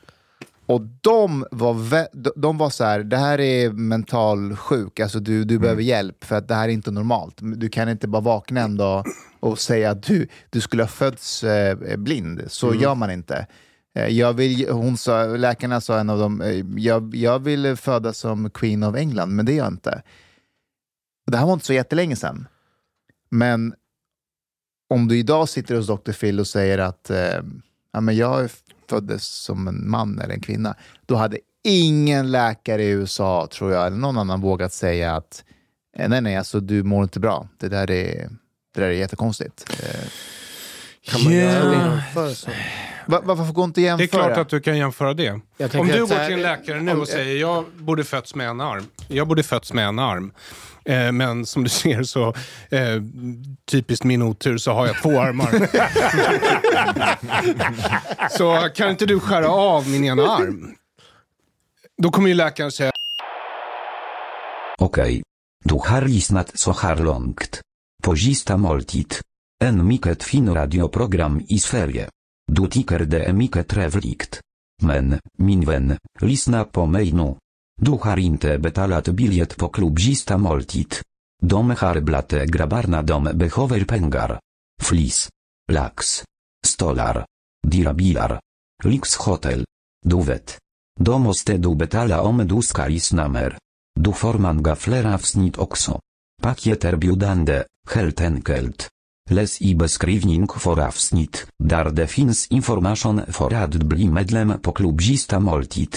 Och de var, de- var så här, det här är mental sjuk, alltså du, du behöver hjälp för att det här är inte normalt. Du kan inte bara vakna en dag och säga att du, du skulle ha fötts eh, blind. Så gör man inte. Eh, Jag vill, hon sa, läkarna sa en av dem, eh, jag, jag vill födas som Queen of England, men det gör jag inte. Det här var inte så jättelänge sedan. Men om du idag sitter hos Dr. Phil och säger att eh, ja, men jag föddes som en man eller en kvinna, då hade ingen läkare i USA, tror jag, eller någon annan vågat säga att eh, nej, nej, alltså du mår inte bra. Det där är, det där är jättekonstigt. Eh, Kan man göra jämförelse? va, varför går inte att Det jämföra? är klart att du kan jämföra det. Om du går till en läkare nu och säger jag borde fötts med en arm. Jag borde fötts med en arm. Eh, men som du ser så, eh, typiskt min otur, så har jag två armar. så kan inte du skära av min ena arm? Då kommer ju läkaren säga Okej. Du har lyssnat så här långt. På sista måltid. En mycket fin radioprogram i Sverige. Du tycker det är mycket trevligt. Men, min vän, lyssna på mig nu. Du har inte betalat biljett på klubb sista måltid. De har blatte grabbarna de behöver pengar. Flis. Lax. Stolar. Dirabilar. Lyxhotel. Du vet. Då måste du betala om du ska lyssna mer. Du får många fler avsnitt också. biudande, heltenkelt. helt enkelt. Läs i beskrivning för avsnitt, där det finns information för att bli medlem på klubzista måltid.